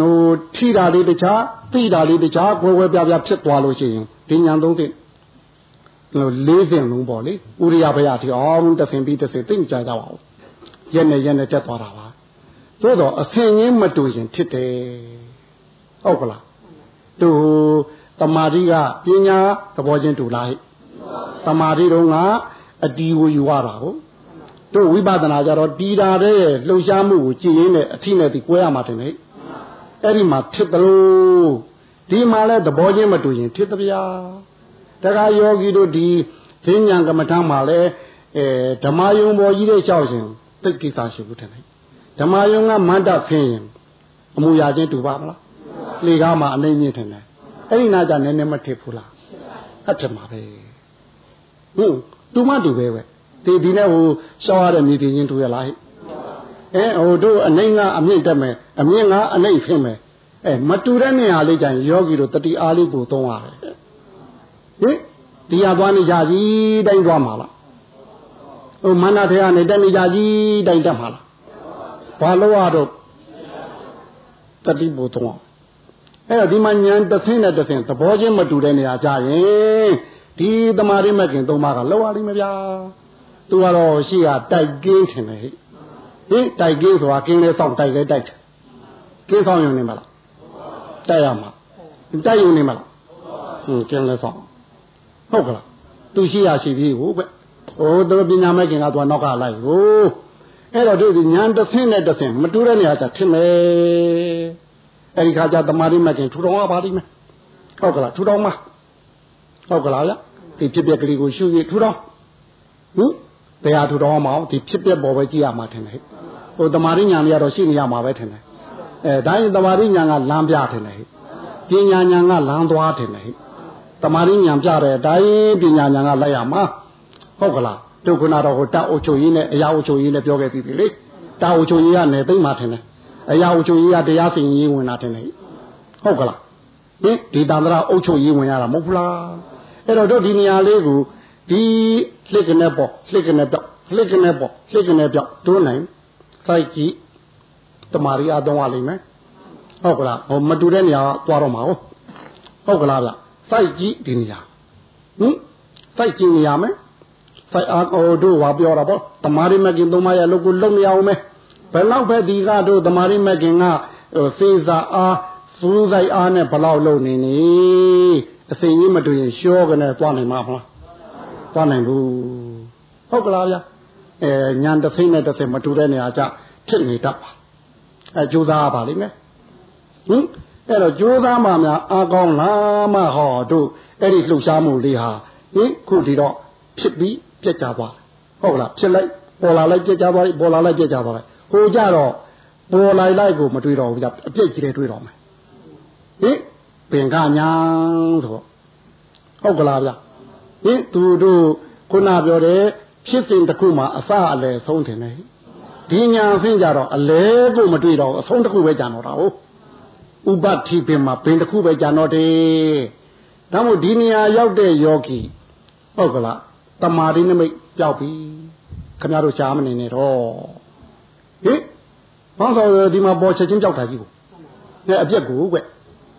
ဟိုထိတာလေးတခြားသိတာလေးတခြားကွဲကွဲပြားပြားဖြစ်သွားလို့ရှိရင်ဒီညာသုံးသိဟို လေးစင်လုံးပေါ့လေဥရိယဘယတိအောင်တစ်ဆင်ပြီးတစ်ဆင်သိမကြကြပါဘူးရက်နဲ့ရက်နဲ့တက်သွားတာပါသို့တော့အဆင်ရင်းမတူရင်ဖြစ်တယ်ဟုတ်ကလားသူတမာတိကပညာသဘောချင်းတူလားဟဲ့တမာတိတော့ကအတီကိုယူရတာဟုတ်တို့ဝိပဿနာကြတော့တီတာတဲ့လှုပ်ရှားမှုကိုကြည်ရင်းနဲ့အထိနဲ့ဒီကွဲရမှာတင်လေအဲ့ဒီမှာဖြစ်တယ်လို့ဒီမှာလဲသဘောချင်းမတူရင်ဖြစ်တဗျာ တခါယောဂီတို့ဒီဈဉ္ဉံကမ္မထမှာလဲအဲဓမ္မယုံပေါ်ကြီးတဲ့လျှောက်ရှင်သိကိစ္စရှိဘူးထင်တယ်ဓမ္မယုံကမန္တဖင်းရင်အမူအရာချင်းတူပါမလားလေကားမှာအနိုင်မြင့်ထင်တယ်အဲ့ဒီနာကြနည်းနည်းမထစ်ဘူးလားအထက်မှာပဲဟုတ်တူမတူပဲပဲဒီဒီနဲ့ဟိုရှောက်ရတဲ့မြေပြင်ချင်းတူရလားဟဲ့အဲဟိုတို့အနိုင်ကအမြင့်တက်မယ်အမြင့်ကအနိုင်ဖင်းမယ်အဲမတူတဲ့နေရာလေးကြရင်ယောဂီတို့တတိအားလေးကိုသုံးရတယ် ဟင်ဒီရသွားနေကြကြီးတိုင်းသွားမှာလားဟိုမန္တထေရနဲ့တက်နေကြကြီးတိုင်းတက်မှာလားဘာလို့ရတော့တတိဘုသုံးအဲ့တော့ဒီမှာဉာဏ်တစ်ဆင်းနဲ့တစ်ဆင်းသဘောချင်းမတူတဲ့နေရာကြရင်ဒီတမာရိမကင်သုံးပါးကလောက်ရလိမ့်မယ်ဗျာသူကတော့ရှိကတိုက်ကင်းထင်တယ်ဟိဟင်တိုက်ကင်းဆိုတာကင်းလဲဆောင်တိုက်လဲတိုက်ကင်းဆောင်ရုံနေမလားတိုက်ရမှာတိုက်ရုံနေမလားဟင်ကင်းလဲဆောင် ဟုတ်ကလားသူရှိရရှိပြီးဟုတ်ပဲဟိုတို့ပညာမဲ့ခင်ကသူကနောက်ကလိုက်ဟိုအဲ့တော့တို့ဒီညာတစ်ဆင်းနဲ့တစ်ဆင်းမတူတဲ့နေရာကျထင်မယ်အဲ့ဒီခါကျတမာရိမဲ့ခင်ထူထောင်ရပါလိမ့်မယ်ဟုတ်ကလားထူထောင်မှာဟုတ်ကလားဗျဒီဖြစ်ပျက်ကလေးကိုရှုရထူထောင်ဟင်ဘယ်ဟာထူထောင်အောင်မအောင်ဒီဖြစ်ပျက်ပေါ်ပဲကြည့်ရမှာထင်တယ်ဟိုတမာရိညာလေးကတော့ရှိနေရမှာပဲထင်တယ်အဲဒါရင်တမာရိညာကလမ်းပြထင်တယ်ပညာညာကလမ်းသွားထင်တယ် တမာရိညာပြတယ်ဒါရင်ပညာညာကလိုက်ရမှာဟုတ်ကလားတို့ခုနတော့ဟိုတာအုပ်ချုပ်ရေးနဲ့အရာအုပ်ချုပ်ရေးနဲ့ပြောခဲ့ပြီးပြီလေတာအုပ်ချုပ်ရေးကနေသိမ့်မှထင်တယ်အရာအုပ်ချုပ်ရေးကတရားစီရင်ရေးဝင်တာထင်တယ်ဟုတ်ကလားဟင်ဒီတန္တရာအုပ်ချုပ်ရေးဝင်ရတာမဟုတ်ဘူးလားအဲ့တော့တို့ဒီနေရာလေးကိုဒီလှစ်ကနေပေါ့လှစ်ကနေပြောက်လှစ်ကနေပေါ့လှစ်ကနေပြောက်တွန်းနိုင်စိုက်ကြည့်တမာရီအသုံးရလိမ့်မယ်ဟုတ်ကလားဟိုမတူတဲ့နေရာသွားတော့မှာဟုတ်ဟုတ်ကလားဗျ စိုက်ကြည့်ဒီနေရာဟင်စိုက်ကြည့်နေရမယ်စိုက်အားဟိုတို့ဟာပြောတာပေါ့တမာရီမကင်သုံးမရလို့ကိုလုံနေအောင်မယ်ဘယ်လောက်ပဲဒီကတို့တမာရီမကင်ကဟိုစေစာအားစူးစိုက်အားနဲ့ဘလောက်လုံနေနေအစိမ်ကြီးမတွေ့ရင်ရှောကနေသွားနိုင်မှာမလားသွားနိုင်ဘူးဟုတ်ကလားဗျအဲညာတစ်ဖိနဲ့တစ်ဖိမတူတဲ့နေရာကြဖြစ်နေတတ်ပါအဲကြိုးစားပါလိမ့်မယ်ဟင် အဲ့တော့ကြိုးစားမှများအားကောင်းလားမဟောတို့အဲ့ဒီလှုပ်ရှားမှုလေးဟာဟင်ခုဒီတော့ဖြစ်ပြီးပြက်ကြသွားဟုတ်လားဖြစ်လိုက်ပေါ်လာလိုက်ပြက်ကြသွားပေါ်လာလိုက်ပြက်ကြသွားလိုက်ဟိုကြတော့ပေါ်လိုက်လိုက်ကိုမတွေးတော့ဘူးကြအပြက်ကြီးတွေတွေးတော့မယ်ဟင်ပင်ကညာဆိုဟုတ်ကလားဗျဟင်သူတို့ခုနပြောတယ်ဖြစ်စဉ်တစ်ခုမှာအစအလယ်ဆုံးတယ်နဲ့ဒီညာဆင်းကြတော့အလဲကိုမတွေ့တော့အဆုံးတစ်ခုပဲကြံတော့တာဟုတ် ဥပတိပင်မှာပင်တစ်ခုပဲကြံတော့တယ်ဒါမို့ဒီနေရာရောက်တဲ့ယောဂီဟုတ်ကလားတမာရီနမိတ်ကြောက်ပြီခင်ဗျားတို့ရှားမနေနဲ့တော့ဟင်ဘာလို့ဒီမှာပေါ်ချက်ချင်းကြောက်တာကြီးကိုနဲ့အပြက်ကိုကွ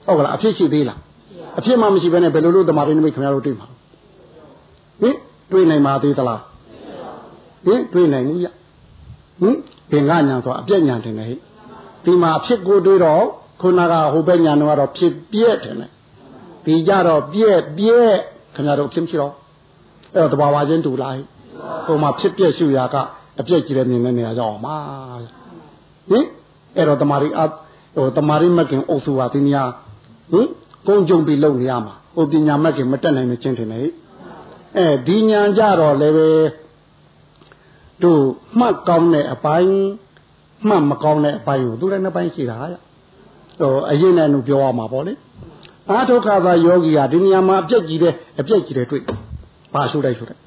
ဟုတ်ကလားအဖြစ်ရှိသေးလားအဖြစ်မှမရှိဘဲနဲ့ဘယ်လိုလုပ်တမာရီနမိတ်ခင်ဗျားတို့တွေ့မှာဟင်တွေ့နိုင်ပါသေးသလားဟင်တွေ့နိုင်ဘူးရဟင်ဘင်္ဂညာဆိုအပြက်ညာတင်တယ်ဟိဒီမှာဖြစ်ကိုတွေးတော့ ခုနကဟိုဘက်ညာတော့ဖြစ်ပြက်တယ်နဲ့ဒီကြတော့ပြက်ပြက်ခင်ဗျားတို့ဖြစ်မရှိတော့အဲ့တော့တဘာဝချင်းတူလားဟိုမှာဖြစ်ပြက်ရှုရာကအပြက်ကြီးတဲ့မြင်တဲ့နေရာရောက်အောင်ပါဟင်အဲ့တော့တမာရီအဟိုတမာရီမကင်အုပ်စုဟာဒီနေရာဟင်ကုန်းကြုံပြီးလုံနေရမှာဟိုပညာမကင်မတက်နိုင်မချင်းတင်တယ်အဲဒီညာကြတော့လည်းပဲတို့မှတ်ကောင်းတဲ့အပိုင်းမှတ်မကောင်းတဲ့အပိုင်းကိုသူလည်းနှစ်ပိုင်းရှိတာရဟို အရင်နဲ့သူပြောရမှာပေါ့လေအာထုခါသာယောဂီဟာဒီနေရာမှာအပြက်ကြီးတဲ့အပြက်ကြီးတဲ့တွေ့ဘာရှုလိုက်ရှုလိုက်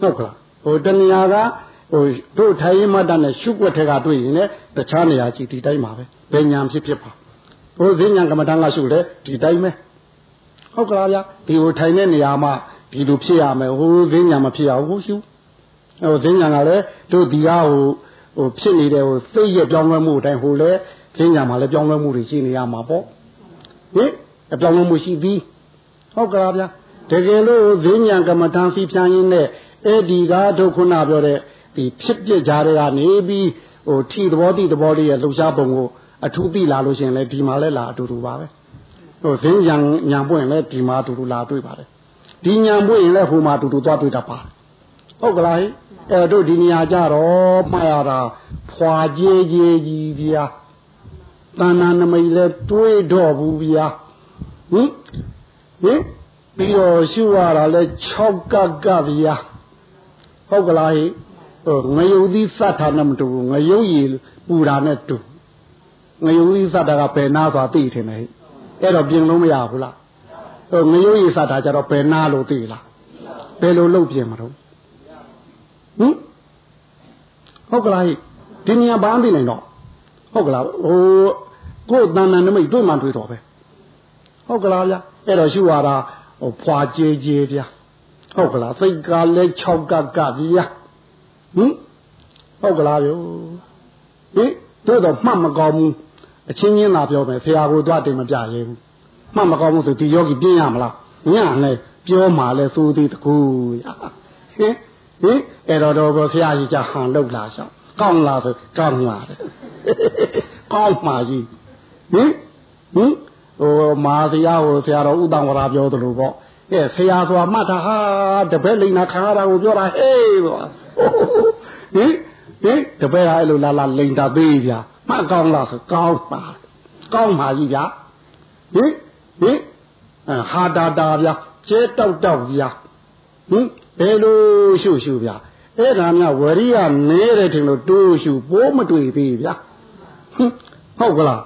ဟုတ်ကလားဟိုတဏှာကဟိုတို့ထိုင်ရင်မတတ်နဲ့ရှုွက်ထက်ကတွေ့ရင်လည်းတခြားနေရာကြည့်ဒီတိုင်းပါပဲဘယ်ညာဖြစ်ဖြစ်ပါဟိုဈဉ္ညာကမ္မဋ္ဌာန်းကရှုလဲဒီတိုင်းပဲဟုတ်ကလားဗျာဒီဟိုထိုင်တဲ့နေရာမှာဒီလိုဖြစ်ရမယ်ဟိုဈဉ္ညာမဖြစ်ရဘူးရှုဟိုဈဉ္ညာကလည်းတို့ဒီကဟိုဟိုဖြစ်နေတဲ့ဟိုစိတ်ရပြောင်းလဲမှုအတိုင်းဟိုလဲဈ ဉ္ညာမှာလည်းပြောင်းလဲမှုတွေရှိနေရမှာပေါ့ဟင်အပြောင်းလဲမှုရှိပြီးဟုတ်ကလားဗျာတကယ်လို့ဈဉ္ညာကမ္မဋ္ဌာန်းစီဖြန်းရင်းနဲ့အဲ့ဒီကတို့ခုနပြောတဲ့ဒီဖြစ်ပြကြတဲ့ကနေပြီးဟိုထီသဘောတိသဘောလေးရဲ့လှုပ်ရှားပုံကိုအထူးသိလာလို့ရှိရင်လည်းဒီမှာလည်းလာအတူတူပါပဲဟိုဈဉ္ညာညာပွင့်လည်းဒီမှာအတူတူလာတွေ့ပါတယ်ဒီညာပွင့်ရင်လည်းဟိုမှာအတူတူသွားတွေ့တတ်ပါဟုတ်ကလားအဲ့တို့ဒီနေရာကြတော့မှားရတာဖွာကြေးကြေးကြီးဗျာ တဏ္ဍနမိတ်လည်းတွေးတော့ဘူးဗျာဟင်ဟင်ပြီးတော့ရှုရတာလဲ6ကကဗျာဟုတ်ကလားဟိုငယုတ်သီးစတ်တာနဲ့မတူဘူးငယုတ်ရည်ပူတာနဲ့တူငယုတ်သီးစတ်တာကဘယ်နာသွားသိထင်တယ်အဲ့တော့ပြင်လို့မရဘူးလားဟိုငယုတ်ရည်စတ်တာကြတော့ဘယ်နာလို့သိလားဘယ်လိုလုပ်ပြင်မလို့ဟင်ဟုတ်ကလားဒီနေရာဘာမှမနိုင်တော့ ဟုတ်ကလားဟိုကိုယ်တဏ္ဍနမိတ်တွေ့မှတွေ့တော့ပဲဟုတ်ကလားဗျအဲ့တော့ရှုရတာဟိုဖွာကြေးကြေးဗျဟုတ်ကလားစိတ်ကလည်း6ကကဗျာဟင်ဟုတ်ကလားဗျဟင်တို့တော့မှတ်မကောင်းဘူးအချင်းချင်းသာပြောမယ်ဆရာကိုသွားတင်မပြရဲဘူးမှတ်မကောင်းဘူးဆိုဒီယောဂီပြင်းရမလားညလည်းပြောမှလည်းသိုးသေးတကူဟင်ဟင်အဲ့တော့တော့ဆရာကြီးကဟန်လောက်လာရှောင်း ကောင်းလားဆိုကောင်းလာတယ်ကောင်းမှကြီးဟင်ဟင်ဟိုမာဆရာဟိုဆရာတော်ဥတ္တဝရပြောသလိုပေါ့အဲဆရာဆိုတာမှတ်တာဟာတပည့်လိန်နာခံရတာကိုပြောတာဟေးပေါ့ဟင်ဟင်တပည့်ဟာအဲ့လိုလာလာလိန်တာသေးဗျာမှတ်ကောင်းလားဆိုကောင်းပါကောင်းပါကြီးဗျာဟင်ဟင်ဟာတာတာဗျာကျဲတောက်တောက်ဗျာဟင်ဘယ်လိုရှုရှုဗျာ အဲ့ဒါများဝရိယနဲတယ်ထင်လို့တိုးရှုပိုးမတွေ့သေးဗျာဟုတ်ကလား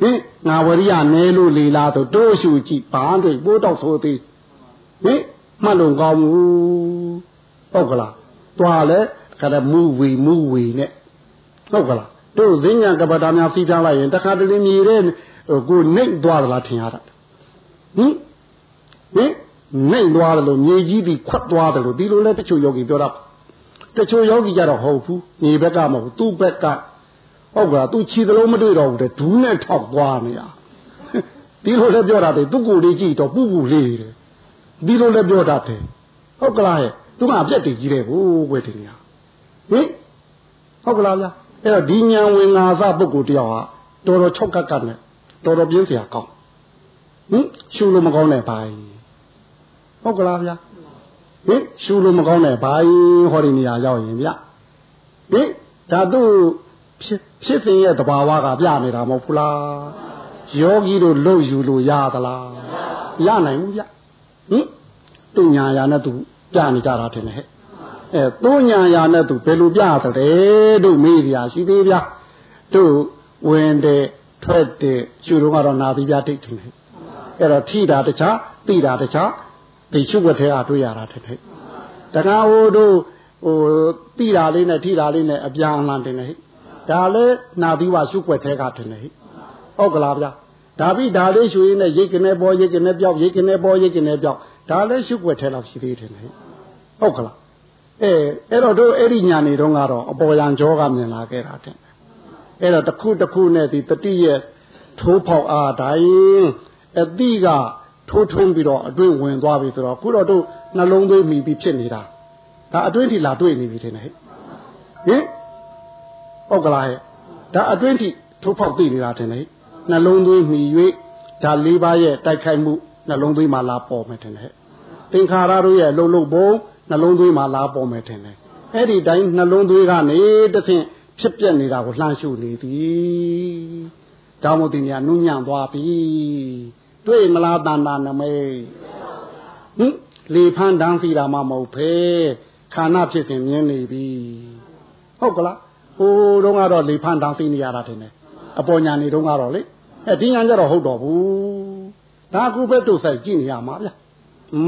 ဟင်ငါဝရိယနဲလို့လေလားဆိုတိုးရှုကြည့်ဘာတွေ့ပိုးတော့ဆိုသေးဟင်မှတ်လို့ကောင်းဘူးဟုတ်ကလားတွားလဲခါတဲ့မူဝီမူဝီနဲ့ဟုတ်ကလားတို့ဈဉ္ညာကပ္ပတာများစီးပြလိုက်ရင်တခါတလေမြေတဲ့ကိုနှိမ့်သွားသလားထင်ရတာဟင်ဟင်နှိမ့်သွားတယ်လို့မြေကြီးပြီးခွတ်သွားတယ်လို့ဒီလိုလဲတချို့ယောဂီပြောတာ တချို့ယောဂီကြတော့ဟုတ်ဘူးမြေဘက်ကမဟုတ်သူ့ဘက်ကဟုတ်ကလားသူခြေသလုံးမတွေ့တော့ဘူးတဲ့ဒူးနဲ့ထောက်သွားနေတာဒီလိုလဲပြောတာတဲ့သူ့ကိုယ်လေးကြည့်တော့ပူပူလေးတယ်ဒီလိုလည်းပြောတတ်တယ်ဟုတ်ကလားရဲ့သူကအပြက်တည်ကြီးတယ်ဟိုးကွယ်တင်ညာဟင်ဟုတ်ကလားဗျာအဲ့တော့ဒီညာဝင်ငါစပုဂ္ဂိုလ်တယောက်ဟာတော်တော်၆ကက်ကနဲ့တော်တော်ပြင်းစရာကောင်းဟင်ရှူလို့မကောင်းတဲ့ဘိုင်းဟုတ်ကလားဗျာ ဟင်ရှူလို့မကောင်းတဲ့ဘိုင်းဟောဒီနေရာရောက်ရင်ဗျဟင်ဒါသူဖြစ်ဖြစ်စဉ်ရဲ့တဘာဝကပြနေတာမဟုတ်ဘူးလားယောဂီတို့လှုပ်ယူလို့ရသလားရနိုင်ဘူးဗျဟင်သူညာယာနဲ့သူပြနေကြတာထင်တယ်ဟဲ့အဲသူညာယာနဲ့သူဘယ်လိုပြသလဲတို့မေးပြရှိသေးဗျာတို့ဝင်တယ်ထွက်တယ်ရှုတော့ကတော့နာပြီးပြတိတ်တယ်အဲ့တော့ထိတာတခြားသိတာတခြား ဒီရှုွက်ထဲကတွေ့ရတာထင်တယ်တခါဟိုတို့ဟိုတိတာလေးနဲ့ထိတာလေးနဲ့အပြန်အလှန်တင်တယ်ဟိဒါလည်းနာပြီးွားရှုွက်သေးကတင်တယ်ဟိဟုတ်ကလားဗျာဒါပြီးဒါလေးရှုရင်းနဲ့ရိတ်ကနေပေါ်ရိတ်ကနေပြောက်ရိတ်ကနေပေါ်ရိတ်ကနေပြောက်ဒါလည်းရှုွက်သေးတော့ရှိသေးတယ်ဟိဟုတ်ကလားအဲအဲ့တော့တို့အဲ့ဒီညာနေတော့ကတော့အပေါ်ရန်ကြောကမြင်လာခဲ့တာတဲ့အဲ့တော့တစ်ခုတစ်ခုနဲ့ဒီတတိရဲ့ထိုးပေါက်အားတိုင်းအတိက ထိုးထွင်းပြီးတော့အတွင်းဝင်သွားပြီဆိုတော့ခုတော့တို့နှလုံးသွေးမိပြီးဖြစ်နေတာဒါအတွင်းထိလာတွေ့နေပြီထင်တယ်ဟဲ့ဟင်ဟုတ်ကလားဟဲ့ဒါအတွင်းထိထိုးပေါက်သိနေတာထင်တယ်နှလုံးသွေးမိ၍ဒါလေးပါးရဲ့တိုက်ခိုက်မှုနှလုံးသွေးမှာလာပေါ်မယ်ထင်တယ်ဟဲ့သင်္ခါရတို့ရဲ့လှုပ်လှုပ်ပုံနှလုံးသွေးမှာလာပေါ်မယ်ထင်တယ်အဲ့ဒီတိုင်းနှလုံးသွေးကနေတဆင့်ဖြစ်ပြနေတာကိုလှမ်းရှုနေသည်တောင်းမတင်ညာနုညံ့သွားပြီ တွေ့မလားတန်တာနမိတ်ဟင်လေဖန်းတန်းစီတာမှမဟုတ်ဖဲခန္ဓာဖြစ်စဉ်မြင်နေပြီဟုတ်ကလားဟိုတုန်းကတော့လေဖန်းတန်းစီနေရတာတင်တယ်အပေါ်ညာနေတုန်းကတော့လေအဲဒီညာကျတော့ဟုတ်တော့ဘူးဒါကူပဲတို့ဆိုင်ကြည့်နေရမှာဗျ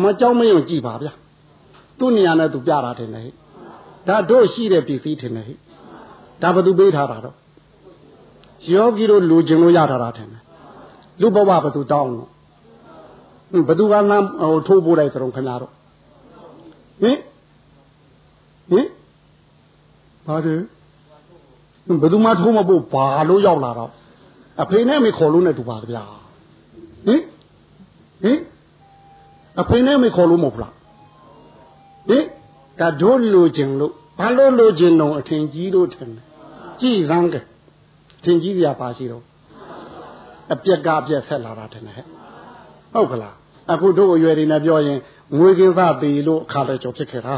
မကြောက်မရွံ့ကြည့်ပါဗျသူ့နေရာနဲ့သူပြတာတင်တယ်ဟဲ့ဒါတို့ရှိတဲ့ပစ္စည်းတင်တယ်ဟဲ့ဒါဘသူပေးထားတာတော့ယောဂီတို့လူကျင်လို့ရထားတာထင်တယ် လူဘဝဘသူတောင်းလို့ဘသူကလမ်းဟိုထိုးပို့လိုက်ဆိုတော့ခင်ဗျားတို့ဟင်ဟင်ဘာလဲဘသူမှထိုးမပို့ဘာလို့ရောက်လာတော့အဖေနဲ့မေခေါ်လို့နဲ့တူပါဗျာဟင်ဟင်အဖေနဲ့မေခေါ်လို့မဟုတ်လားဟင်ဒါတို့လူကျင်လို့ဘာလို့လူကျင်တော့အထင်ကြီးလို့ထင်တယ်ကြည်ရမ်းကထင်ကြီးပြပါရှိတော့ အပြက်ကအပြက်ဆက်လာတာထင်တယ်ဟဲ့ဟုတ်ကလားအခုတို့အရွယ်တွေနဲ့ပြောရင်ငွေကင်းသားသေးလို့အခါလဲကြော်ဖြစ်ခဲ့တာ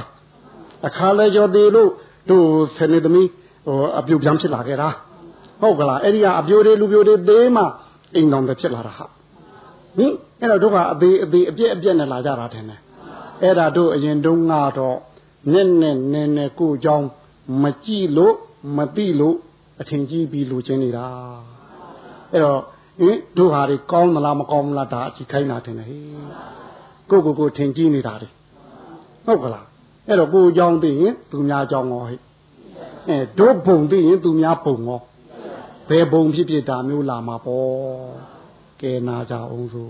အခါလဲကြော်သေးလို့တို့ဆယ်နှစ်သမီးဟိုအပြုတ်ပြန်ဖြစ်လာခဲ့တာဟုတ်ကလားအဲ့ဒီကအပြိုတွေလူပြိုတွေသေးမှအိမ်တော်တွေဖြစ်လာတာဟာဟင်အဲ့တော့တို့ကအသေးအသေးအပြက်အပြက်နဲ့လာကြတာထင်တယ်အဲ့ဒါတို့အရင်တုန်းကတော့နက်နက်နဲနဲကိုเจ้าမကြည့်လို့မသိလို့အထင်ကြီးပြီးလူချင်းနေတာအဲ့တော့ ဟင်တို့ဟာတွေကောင်းမလားမကောင်းမလားဒါအချိန်ခိုင်းတာတင်တယ်ဟေးကိုကိုကိုထင်ကြည့်နေတာတွေဟုတ်ကလားအဲ့တော့ကိုအကြောင်းသိရင်သူများအကြောင်းရောဟဲ့အဲတို့ဘုံသိရင်သူများဘုံရောဘယ်ဘုံဖြစ်ဖြစ်ဒါမျိုးလာမှာပေါ့ကဲနာကြအောင်ဆို